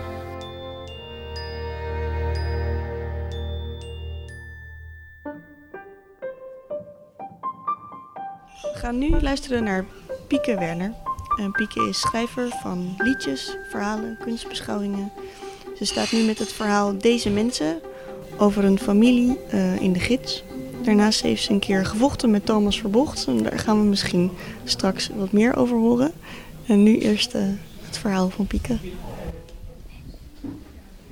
We gaan nu luisteren naar Pieke Werner. En Pieke is schrijver van liedjes, verhalen, kunstbeschouwingen. Ze staat nu met het verhaal Deze Mensen over een familie uh, in de gids. Daarnaast heeft ze een keer gevochten met Thomas Verbocht. En daar gaan we misschien straks wat meer over horen. En nu eerst uh, het verhaal van Pieke.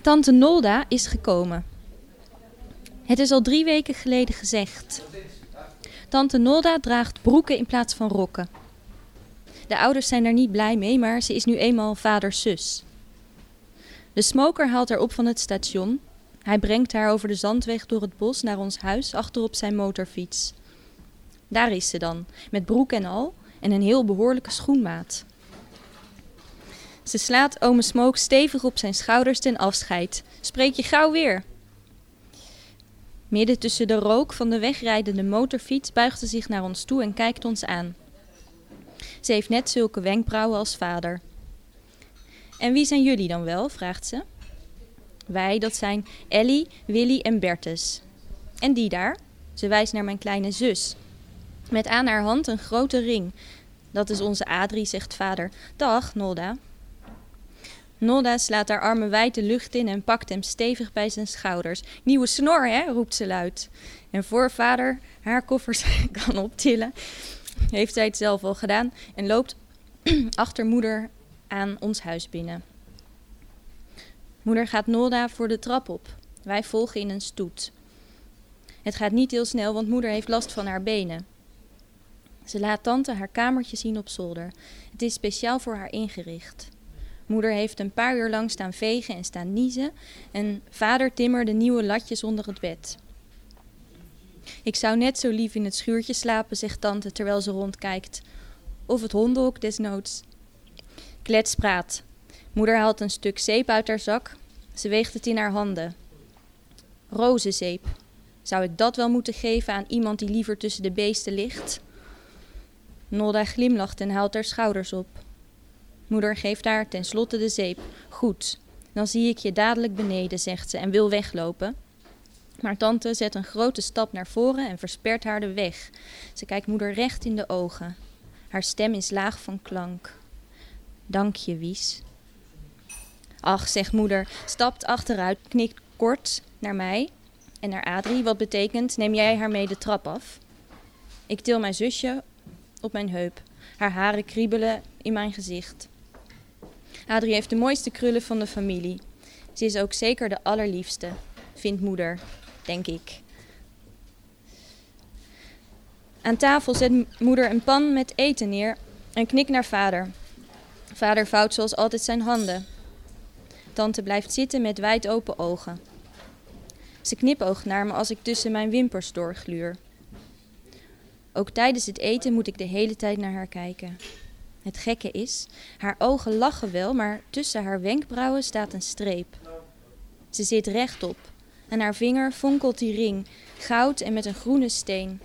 Tante Nolda is gekomen. Het is al drie weken geleden gezegd. Tante Nolda draagt broeken in plaats van rokken. De ouders zijn daar niet blij mee, maar ze is nu eenmaal vaders zus. De smoker haalt haar op van het station. Hij brengt haar over de zandweg door het bos naar ons huis achterop zijn motorfiets. Daar is ze dan, met broek en al en een heel behoorlijke schoenmaat. Ze slaat ome Smoke stevig op zijn schouders ten afscheid. Spreek je gauw weer. Midden tussen de rook van de wegrijdende motorfiets buigt ze zich naar ons toe en kijkt ons aan. Ze heeft net zulke wenkbrauwen als vader. En wie zijn jullie dan wel? vraagt ze. Wij, dat zijn Ellie, Willy en Bertus. En die daar? Ze wijst naar mijn kleine zus. Met aan haar hand een grote ring. Dat is onze Adrie, zegt vader. Dag, Nolda. Nolda slaat haar armen wijd de lucht in en pakt hem stevig bij zijn schouders. Nieuwe snor, hè? roept ze luid. En voor vader haar koffers [laughs] kan optillen, heeft zij het zelf al gedaan en loopt [clears throat] achter moeder aan ons huis binnen. Moeder gaat Nolda voor de trap op. Wij volgen in een stoet. Het gaat niet heel snel, want moeder heeft last van haar benen. Ze laat tante haar kamertje zien op zolder. Het is speciaal voor haar ingericht. Moeder heeft een paar uur lang staan vegen en staan niezen en vader timmerde nieuwe latjes onder het bed. Ik zou net zo lief in het schuurtje slapen, zegt tante terwijl ze rondkijkt. Of het hondenhok desnoods. Klets praat. Moeder haalt een stuk zeep uit haar zak. Ze weegt het in haar handen. Rozenzeep. Zou ik dat wel moeten geven aan iemand die liever tussen de beesten ligt? Nolda glimlacht en haalt haar schouders op. Moeder geeft haar tenslotte de zeep. Goed, dan zie ik je dadelijk beneden, zegt ze en wil weglopen. Maar tante zet een grote stap naar voren en verspert haar de weg. Ze kijkt moeder recht in de ogen. Haar stem is laag van klank. Dank je, Wies. Ach, zegt moeder, stapt achteruit, knikt kort naar mij en naar Adrie, wat betekent neem jij haar mee de trap af. Ik til mijn zusje op mijn heup. Haar haren kriebelen in mijn gezicht. Adrie heeft de mooiste krullen van de familie. Ze is ook zeker de allerliefste, vindt moeder, denk ik. Aan tafel zet moeder een pan met eten neer en knikt naar vader. Vader vouwt zoals altijd zijn handen. Tante blijft zitten met wijd open ogen. Ze knipoogt naar me als ik tussen mijn wimpers doorgluur. Ook tijdens het eten moet ik de hele tijd naar haar kijken. Het gekke is, haar ogen lachen wel, maar tussen haar wenkbrauwen staat een streep. Ze zit rechtop. en haar vinger fonkelt die ring, goud en met een groene steen.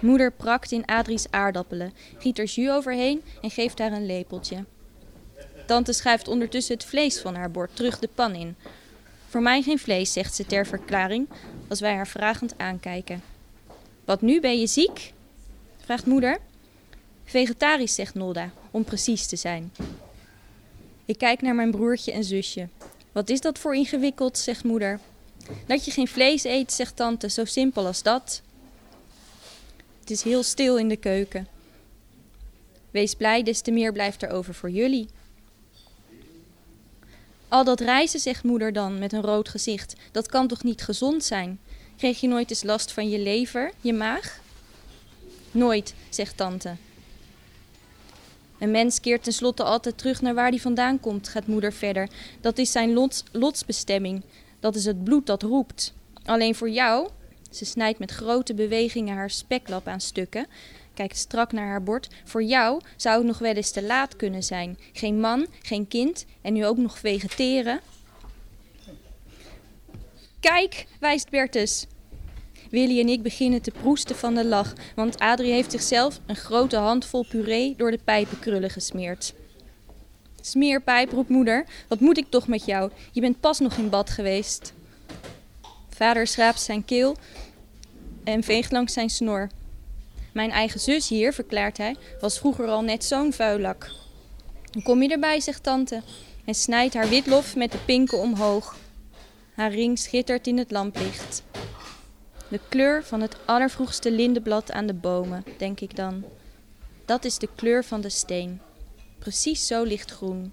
Moeder prakt in Adrie's aardappelen, giet er jus overheen en geeft haar een lepeltje. Tante schuift ondertussen het vlees van haar bord terug de pan in. Voor mij geen vlees, zegt ze ter verklaring, als wij haar vragend aankijken. Wat nu, ben je ziek? vraagt moeder. Vegetarisch, zegt Nolda, om precies te zijn. Ik kijk naar mijn broertje en zusje. Wat is dat voor ingewikkeld, zegt moeder. Dat je geen vlees eet, zegt tante, zo simpel als dat. Het is heel stil in de keuken. Wees blij, des te meer blijft er over voor jullie. Al dat reizen, zegt moeder dan met een rood gezicht, dat kan toch niet gezond zijn? Kreeg je nooit eens last van je lever, je maag? Nooit, zegt tante. Een mens keert tenslotte altijd terug naar waar hij vandaan komt, gaat moeder verder. Dat is zijn lots, lotsbestemming. Dat is het bloed dat roept. Alleen voor jou, ze snijdt met grote bewegingen haar speklap aan stukken, kijkt strak naar haar bord. Voor jou zou het nog wel eens te laat kunnen zijn. Geen man, geen kind en nu ook nog vegeteren. Kijk, wijst Bertus. Willy en ik beginnen te proesten van de lach, want Adrie heeft zichzelf een grote handvol puree door de pijpenkrullen gesmeerd. Smeerpijp, roept moeder, wat moet ik toch met jou? Je bent pas nog in bad geweest. Vader schraapt zijn keel en veegt langs zijn snor. Mijn eigen zus hier, verklaart hij, was vroeger al net zo'n vuilak. Kom je erbij, zegt tante, en snijdt haar witlof met de pinken omhoog. Haar ring schittert in het lamplicht. De kleur van het allervroegste lindenblad aan de bomen, denk ik dan. Dat is de kleur van de steen. Precies zo lichtgroen.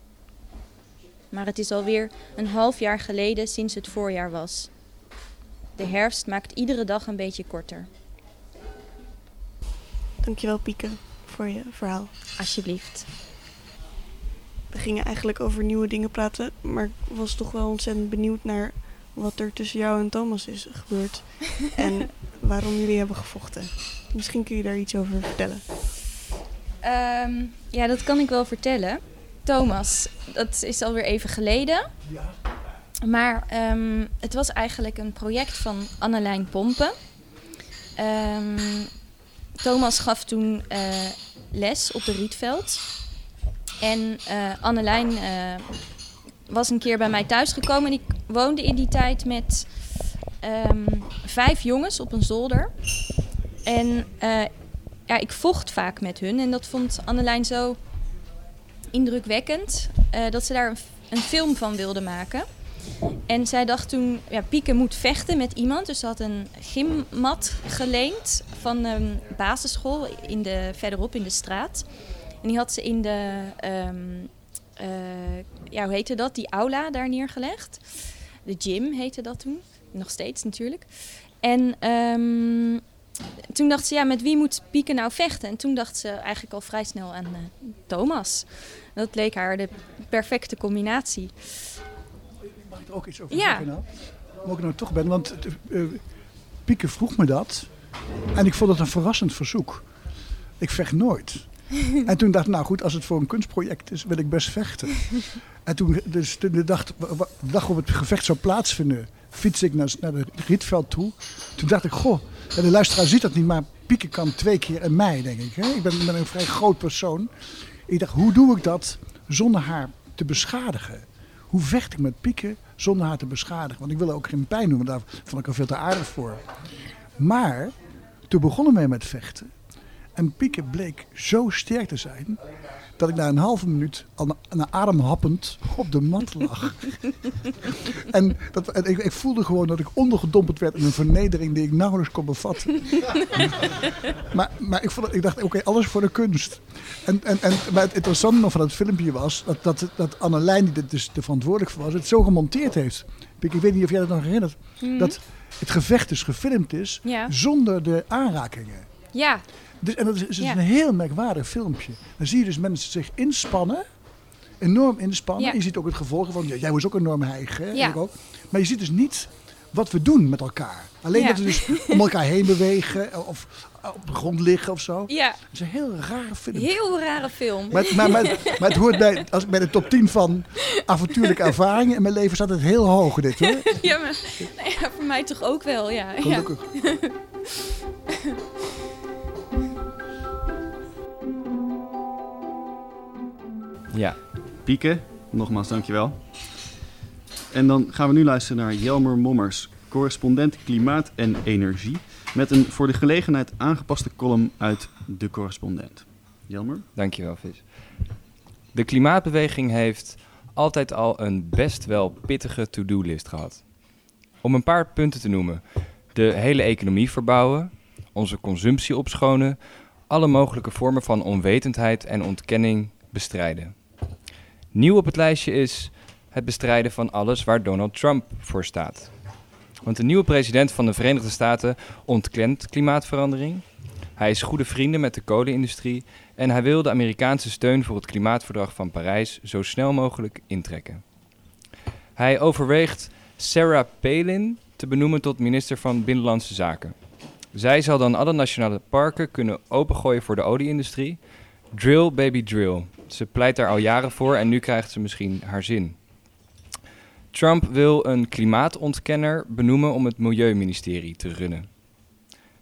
Maar het is alweer een half jaar geleden sinds het voorjaar was. De herfst maakt iedere dag een beetje korter. Dankjewel Pieke voor je verhaal. Alsjeblieft. We gingen eigenlijk over nieuwe dingen praten, maar ik was toch wel ontzettend benieuwd naar wat er tussen jou en Thomas is gebeurd. [laughs] en waarom jullie hebben gevochten. Misschien kun je daar iets over vertellen. Ehm, ja, dat kan ik wel vertellen. Thomas, dat is alweer even geleden. Ja. Maar ehm, het was eigenlijk een project van Annelijn Pompen. Ehm, Thomas gaf toen eh, les op de Rietveld. En uh, Annelijn eh, was een keer bij mij thuisgekomen. En ik woonde in die tijd met ehm, vijf jongens op een zolder. En ja, ik vocht vaak met hun. En dat vond Annelijn zo indrukwekkend dat ze daar een, een film van wilde maken. En zij dacht toen, ja, Pieke moet vechten met iemand. Dus ze had een gymmat geleend van een basisschool in de, verderop in de straat. En die had ze in de, um, uh, ja, hoe heette dat? Die aula daar neergelegd. De gym heette dat toen. Nog steeds natuurlijk. En um, toen dacht ze, ja, met wie moet Pieke nou vechten? En toen dacht ze eigenlijk al vrij snel aan uh, Thomas. Dat leek haar de perfecte combinatie er ook iets over ja. zeggen nou? Ik nou toch ben, want uh, Pieke vroeg me dat. En ik vond het een verrassend verzoek. Ik vecht nooit. [laughs] en toen dacht ik, nou goed, als het voor een kunstproject is, wil ik best vechten. [laughs] en toen, dus de dag, de dag op het gevecht zou plaatsvinden, fiets ik naar, naar het Rietveld toe. Toen dacht ik, goh, de luisteraar ziet dat niet, maar Pieke kan twee keer in mij, denk ik. Hè? Ik ben, ben een vrij groot persoon. Ik dacht, hoe doe ik dat zonder haar te beschadigen? Hoe vecht ik met Pieke zonder haar te beschadigen. Want ik wil ook geen pijn doen, want daar vond ik al veel te aardig voor. Maar toen begonnen wij met vechten. En Pieke bleek zo sterk te zijn dat ik na een halve minuut al na, ademhappend op de mat [laughs] lag. en dat, ik, ik, voelde gewoon dat ik ondergedompeld werd in een vernedering die ik nauwelijks kon bevatten. [laughs] maar, maar ik, vond, ik dacht, oké, alles voor de kunst. En, en, en, maar het interessante nog van het filmpje was dat, dat, dat Annelijn, die er dus de verantwoordelijk voor was, het zo gemonteerd heeft. Ik weet niet of jij dat nog herinnert. Mhm. Dat het gevecht dus gefilmd is zonder de aanrakingen. Ja. Dus, en dat is, is een heel merkwaardig filmpje. Dan zie je dus mensen zich inspannen. Enorm inspannen. Je ziet ook het gevolg van, jij was ook enorm hijgen. Ja. ook. Maar je ziet dus niet wat we doen met elkaar. Alleen dat we dus [laughs] om elkaar heen bewegen of op de grond liggen of zo. Ja. Het is een heel rare film. Heel rare film. Maar, maar, maar, [laughs] maar het hoort bij, als, bij de top 10 van avontuurlijke ervaringen in mijn leven staat het heel hoog dit hoor. Ja, maar nou ja, voor mij toch ook wel, ja. Gelukkig. Ja. Ja. Pieke, nogmaals dankjewel. En dan gaan we nu luisteren naar Jelmer Mommers, correspondent Klimaat en Energie, met een voor de gelegenheid aangepaste column uit De Correspondent. Jelmer? Dankjewel, Vis. De klimaatbeweging heeft altijd al een best wel pittige to-do-list gehad. Om een paar punten te noemen. De hele economie verbouwen, onze consumptie opschonen, alle mogelijke vormen van onwetendheid en ontkenning bestrijden. Nieuw op het lijstje is het bestrijden van alles waar Donald Trump voor staat. Want de nieuwe president van de Verenigde Staten ontkent klimaatverandering. Hij is goede vrienden met de kolenindustrie en hij wil de Amerikaanse steun voor het klimaatverdrag van Parijs zo snel mogelijk intrekken. Hij overweegt Sarah Palin te benoemen tot minister van Binnenlandse Zaken. Zij zal dan alle nationale parken kunnen opengooien voor de olieindustrie. Drill, baby, drill. Ze pleit daar al jaren voor en nu krijgt ze misschien haar zin. Trump wil een klimaatontkenner benoemen om het Milieuministerie te runnen.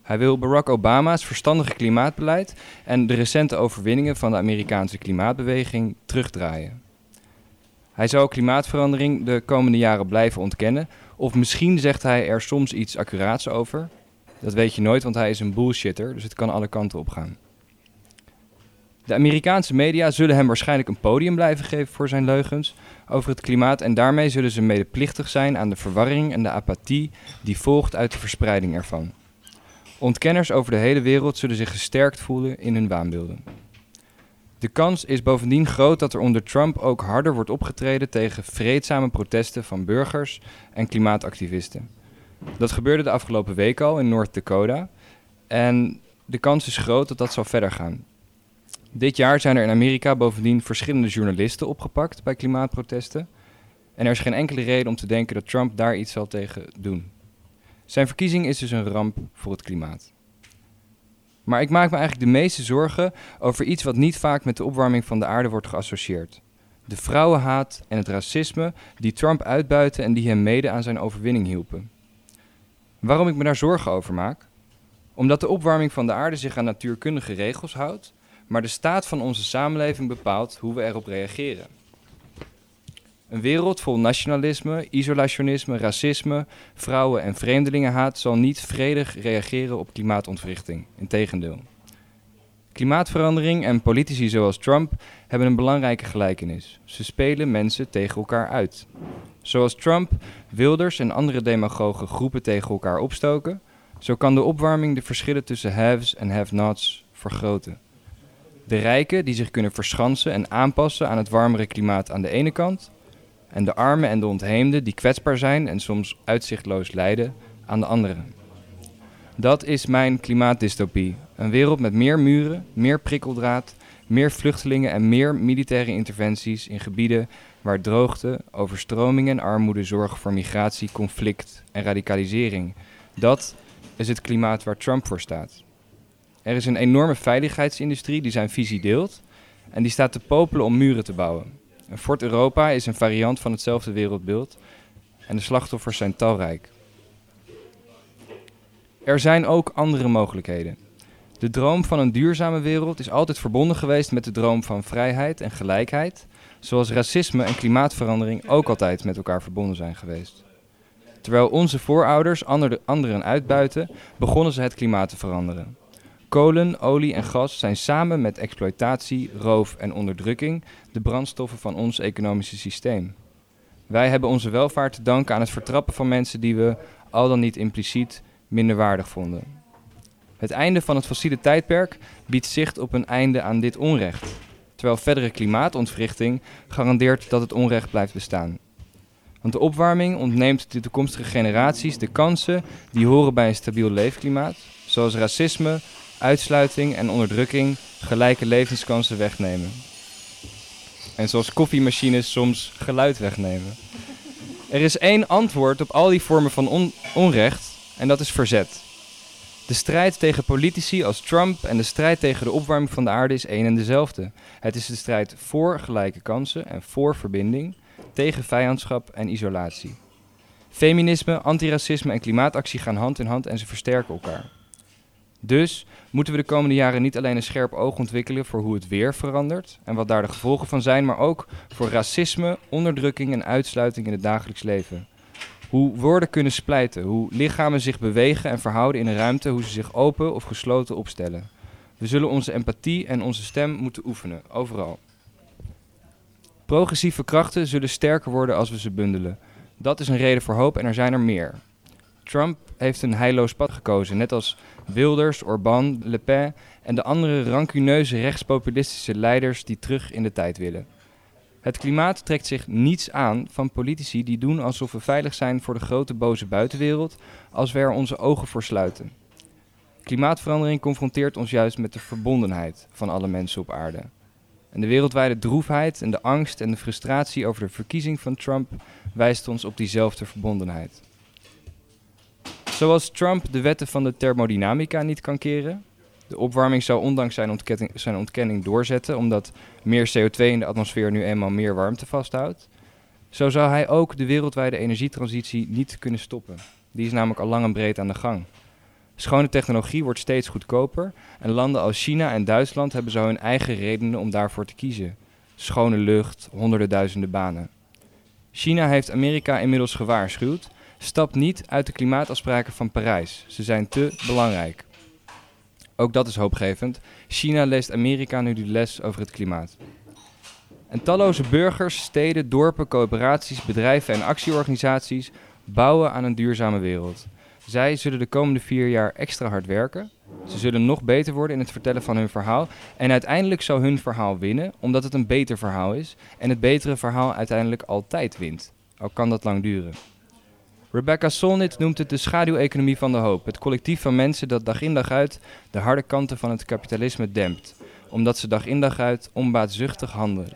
Hij wil Barack Obama's verstandige klimaatbeleid en de recente overwinningen van de Amerikaanse klimaatbeweging terugdraaien. Hij zal klimaatverandering de komende jaren blijven ontkennen, of misschien zegt hij er soms iets accuraats over. Dat weet je nooit, want hij is een bullshitter, dus het kan alle kanten op gaan. De Amerikaanse media zullen hem waarschijnlijk een podium blijven geven voor zijn leugens over het klimaat en daarmee zullen ze medeplichtig zijn aan de verwarring en de apathie die volgt uit de verspreiding ervan. Ontkenners over de hele wereld zullen zich gesterkt voelen in hun waanbeelden. De kans is bovendien groot dat er onder Trump ook harder wordt opgetreden tegen vreedzame protesten van burgers en klimaatactivisten. Dat gebeurde de afgelopen week al in North Dakota en de kans is groot dat dat zal verder gaan. Dit jaar zijn er in Amerika bovendien verschillende journalisten opgepakt bij klimaatprotesten. En er is geen enkele reden om te denken dat Trump daar iets zal tegen doen. Zijn verkiezing is dus een ramp voor het klimaat. Maar ik maak me eigenlijk de meeste zorgen over iets wat niet vaak met de opwarming van de aarde wordt geassocieerd. De vrouwenhaat en het racisme die Trump uitbuiten en die hem mede aan zijn overwinning hielpen. Waarom ik me daar zorgen over maak? Omdat de opwarming van de aarde zich aan natuurkundige regels houdt maar de staat van onze samenleving bepaalt hoe we erop reageren. Een wereld vol nationalisme, isolationisme, racisme, vrouwen- en vreemdelingenhaat zal niet vredig reageren op klimaatontwrichting. Integendeel. Klimaatverandering en politici zoals Trump hebben een belangrijke gelijkenis. Ze spelen mensen tegen elkaar uit. Zoals Trump, Wilders en andere demagogen groepen tegen elkaar opstoken, zo kan de opwarming de verschillen tussen haves en have-nots vergroten. De rijken die zich kunnen verschansen en aanpassen aan het warmere klimaat aan de ene kant. En de armen en de ontheemden die kwetsbaar zijn en soms uitzichtloos lijden aan de andere. Dat is mijn klimaatdystopie. Een wereld met meer muren, meer prikkeldraad, meer vluchtelingen en meer militaire interventies in gebieden waar droogte, overstroming en armoede zorgen voor migratie, conflict en radicalisering. Dat is het klimaat waar Trump voor staat. Er is een enorme veiligheidsindustrie die zijn visie deelt en die staat te popelen om muren te bouwen. Fort Europa is een variant van hetzelfde wereldbeeld en de slachtoffers zijn talrijk. Er zijn ook andere mogelijkheden. De droom van een duurzame wereld is altijd verbonden geweest met de droom van vrijheid en gelijkheid, zoals racisme en klimaatverandering ook altijd met elkaar verbonden zijn geweest. Terwijl onze voorouders anderen uitbuiten, begonnen ze het klimaat te veranderen. Kolen, olie en gas zijn samen met exploitatie, roof en onderdrukking de brandstoffen van ons economische systeem. Wij hebben onze welvaart te danken aan het vertrappen van mensen die we, al dan niet impliciet, minderwaardig vonden. Het einde van het fossiele tijdperk biedt zicht op een einde aan dit onrecht, terwijl verdere klimaatontwrichting garandeert dat het onrecht blijft bestaan. Want de opwarming ontneemt de toekomstige generaties de kansen die horen bij een stabiel leefklimaat, zoals racisme, uitsluiting en onderdrukking gelijke levenskansen wegnemen. En zoals koffiemachines soms geluid wegnemen. Er is één antwoord op al die vormen van onrecht en dat is verzet. De strijd tegen politici als Trump en de strijd tegen de opwarming van de aarde is één en dezelfde. Het is de strijd voor gelijke kansen en voor verbinding, tegen vijandschap en isolatie. Feminisme, antiracisme en klimaatactie gaan hand in hand en ze versterken elkaar. Dus moeten we de komende jaren niet alleen een scherp oog ontwikkelen voor hoe het weer verandert en wat daar de gevolgen van zijn, maar ook voor racisme, onderdrukking en uitsluiting in het dagelijks leven. Hoe woorden kunnen splijten, hoe lichamen zich bewegen en verhouden in een ruimte, hoe ze zich open of gesloten opstellen. We zullen onze empathie en onze stem moeten oefenen, overal. Progressieve krachten zullen sterker worden als we ze bundelen. Dat is een reden voor hoop en er zijn er meer. Trump heeft een heilloos pad gekozen, net als Wilders, Orbán, Le Pen en de andere rancuneuze rechtspopulistische leiders die terug in de tijd willen. Het klimaat trekt zich niets aan van politici die doen alsof we veilig zijn voor de grote boze buitenwereld als we er onze ogen voor sluiten. Klimaatverandering confronteert ons juist met de verbondenheid van alle mensen op aarde. En de wereldwijde droefheid en de angst en de frustratie over de verkiezing van Trump wijst ons op diezelfde verbondenheid. Zoals Trump de wetten van de thermodynamica niet kan keren, de opwarming zou ondanks zijn ontkenning, doorzetten, omdat meer CO2 in de atmosfeer nu eenmaal meer warmte vasthoudt, zo zou hij ook de wereldwijde energietransitie niet kunnen stoppen. Die is namelijk al lang en breed aan de gang. Schone technologie wordt steeds goedkoper en landen als China en Duitsland hebben zo hun eigen redenen om daarvoor te kiezen. Schone lucht, honderden duizenden banen. China heeft Amerika inmiddels gewaarschuwd. Stap niet uit de klimaatafspraken van Parijs. Ze zijn te belangrijk. Ook dat is hoopgevend. China leest Amerika nu de les over het klimaat. En talloze burgers, steden, dorpen, coöperaties, bedrijven en actieorganisaties bouwen aan een duurzame wereld. Zij zullen de komende vier jaar extra hard werken. Ze zullen nog beter worden in het vertellen van hun verhaal. En uiteindelijk zal hun verhaal winnen, omdat het een beter verhaal is. En het betere verhaal uiteindelijk altijd wint. Al kan dat lang duren. Rebecca Solnit noemt het de schaduweconomie van de hoop. Het collectief van mensen dat dag in dag uit de harde kanten van het kapitalisme dempt. Omdat ze dag in dag uit onbaatzuchtig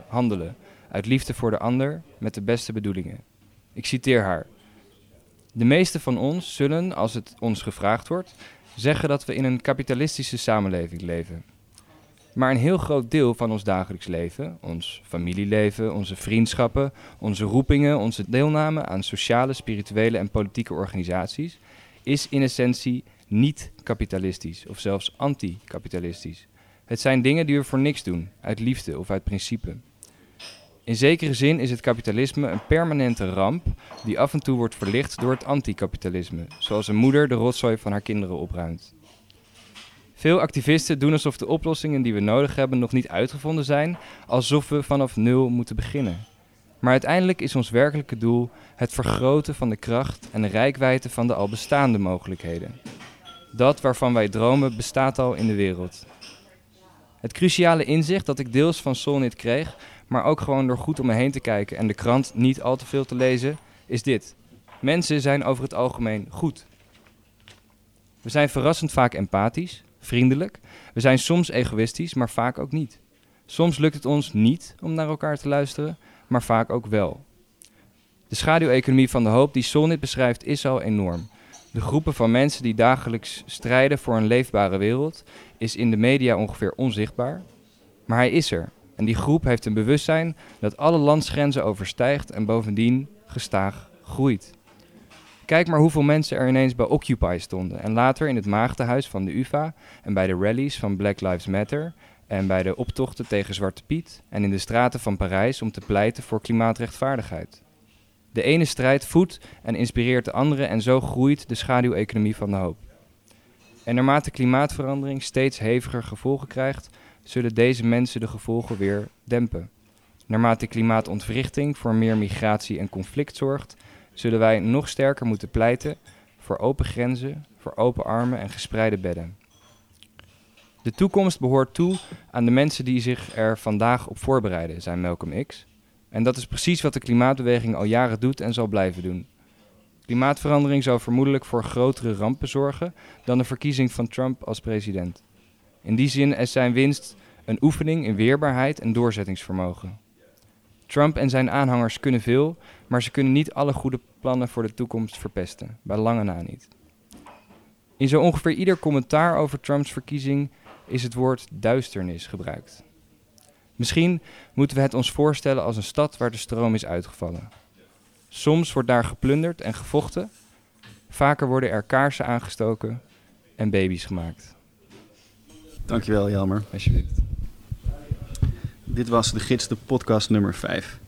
handelen, uit liefde voor de ander met de beste bedoelingen. Ik citeer haar. De meeste van ons zullen, als het ons gevraagd wordt, zeggen dat we in een kapitalistische samenleving leven. Maar een heel groot deel van ons dagelijks leven, ons familieleven, onze vriendschappen, onze roepingen, onze deelname aan sociale, spirituele en politieke organisaties, is in essentie niet kapitalistisch of zelfs anti-kapitalistisch. Het zijn dingen die we voor niks doen, uit liefde of uit principe. In zekere zin is het kapitalisme een permanente ramp die af en toe wordt verlicht door het anticapitalisme, zoals een moeder de rotzooi van haar kinderen opruimt. Veel activisten doen alsof de oplossingen die we nodig hebben nog niet uitgevonden zijn, alsof we vanaf nul moeten beginnen. Maar uiteindelijk is ons werkelijke doel het vergroten van de kracht en de rijkwijde van de al bestaande mogelijkheden. Dat waarvan wij dromen bestaat al in de wereld. Het cruciale inzicht dat ik deels van Solnit kreeg, maar ook gewoon door goed om me heen te kijken en de krant niet al te veel te lezen, is dit. Mensen zijn over het algemeen goed. We zijn verrassend vaak empathisch, vriendelijk. We zijn soms egoïstisch, maar vaak ook niet. Soms lukt het ons niet om naar elkaar te luisteren, maar vaak ook wel. De schaduweconomie van de hoop die Solnit beschrijft is al enorm. De groepen van mensen die dagelijks strijden voor een leefbare wereld is in de media ongeveer onzichtbaar, maar hij is er. En die groep heeft een bewustzijn dat alle landsgrenzen overstijgt en bovendien gestaag groeit. Kijk maar hoeveel mensen er ineens bij Occupy stonden en later in het maagdenhuis van de UvA en bij de rallies van Black Lives Matter en bij de optochten tegen Zwarte Piet en in de straten van Parijs om te pleiten voor klimaatrechtvaardigheid. De ene strijd voedt en inspireert de andere en zo groeit de schaduweconomie van de hoop. En naarmate klimaatverandering steeds heviger gevolgen krijgt, zullen deze mensen de gevolgen weer dempen. Naarmate klimaatontwrichting voor meer migratie en conflict zorgt, zullen wij nog sterker moeten pleiten voor open grenzen, voor open armen en gespreide bedden. De toekomst behoort toe aan de mensen die zich er vandaag op voorbereiden, zei Malcolm X. En dat is precies wat de klimaatbeweging al jaren doet en zal blijven doen. Klimaatverandering zal vermoedelijk voor grotere rampen zorgen dan de verkiezing van Trump als president. In die zin is zijn winst een oefening in weerbaarheid en doorzettingsvermogen. Trump en zijn aanhangers kunnen veel, maar ze kunnen niet alle goede plannen voor de toekomst verpesten, bij lange na niet. In zo ongeveer ieder commentaar over Trumps verkiezing is het woord duisternis gebruikt. Misschien moeten we het ons voorstellen als een stad waar de stroom is uitgevallen. Soms wordt daar geplunderd en gevochten, vaker worden er kaarsen aangestoken en baby's gemaakt. Dankjewel, Jelmer. Alsjeblieft. Dit was de gids de podcast nummer 5.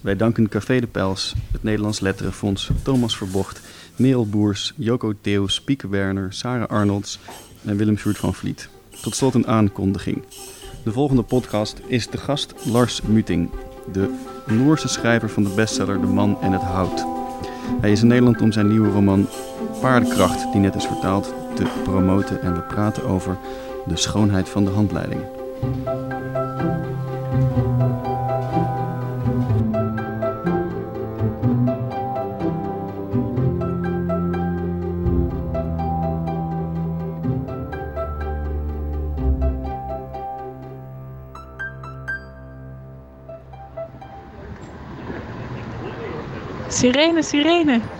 Wij danken Café de Pels, het Nederlands Letterenfonds, Thomas Verbocht, Merel Boers, Joko Theus, Pieke Werner, Sarah Arnolds en Willem Sjoerd van Vliet. Tot slot een aankondiging. De volgende podcast is de gast Lars Muting, de Noorse schrijver van de bestseller De Man en het Hout. Hij is in Nederland om zijn nieuwe roman Paardenkracht, die net is vertaald, te promoten en we praten over de schoonheid van de handleiding. Sirene, sirene.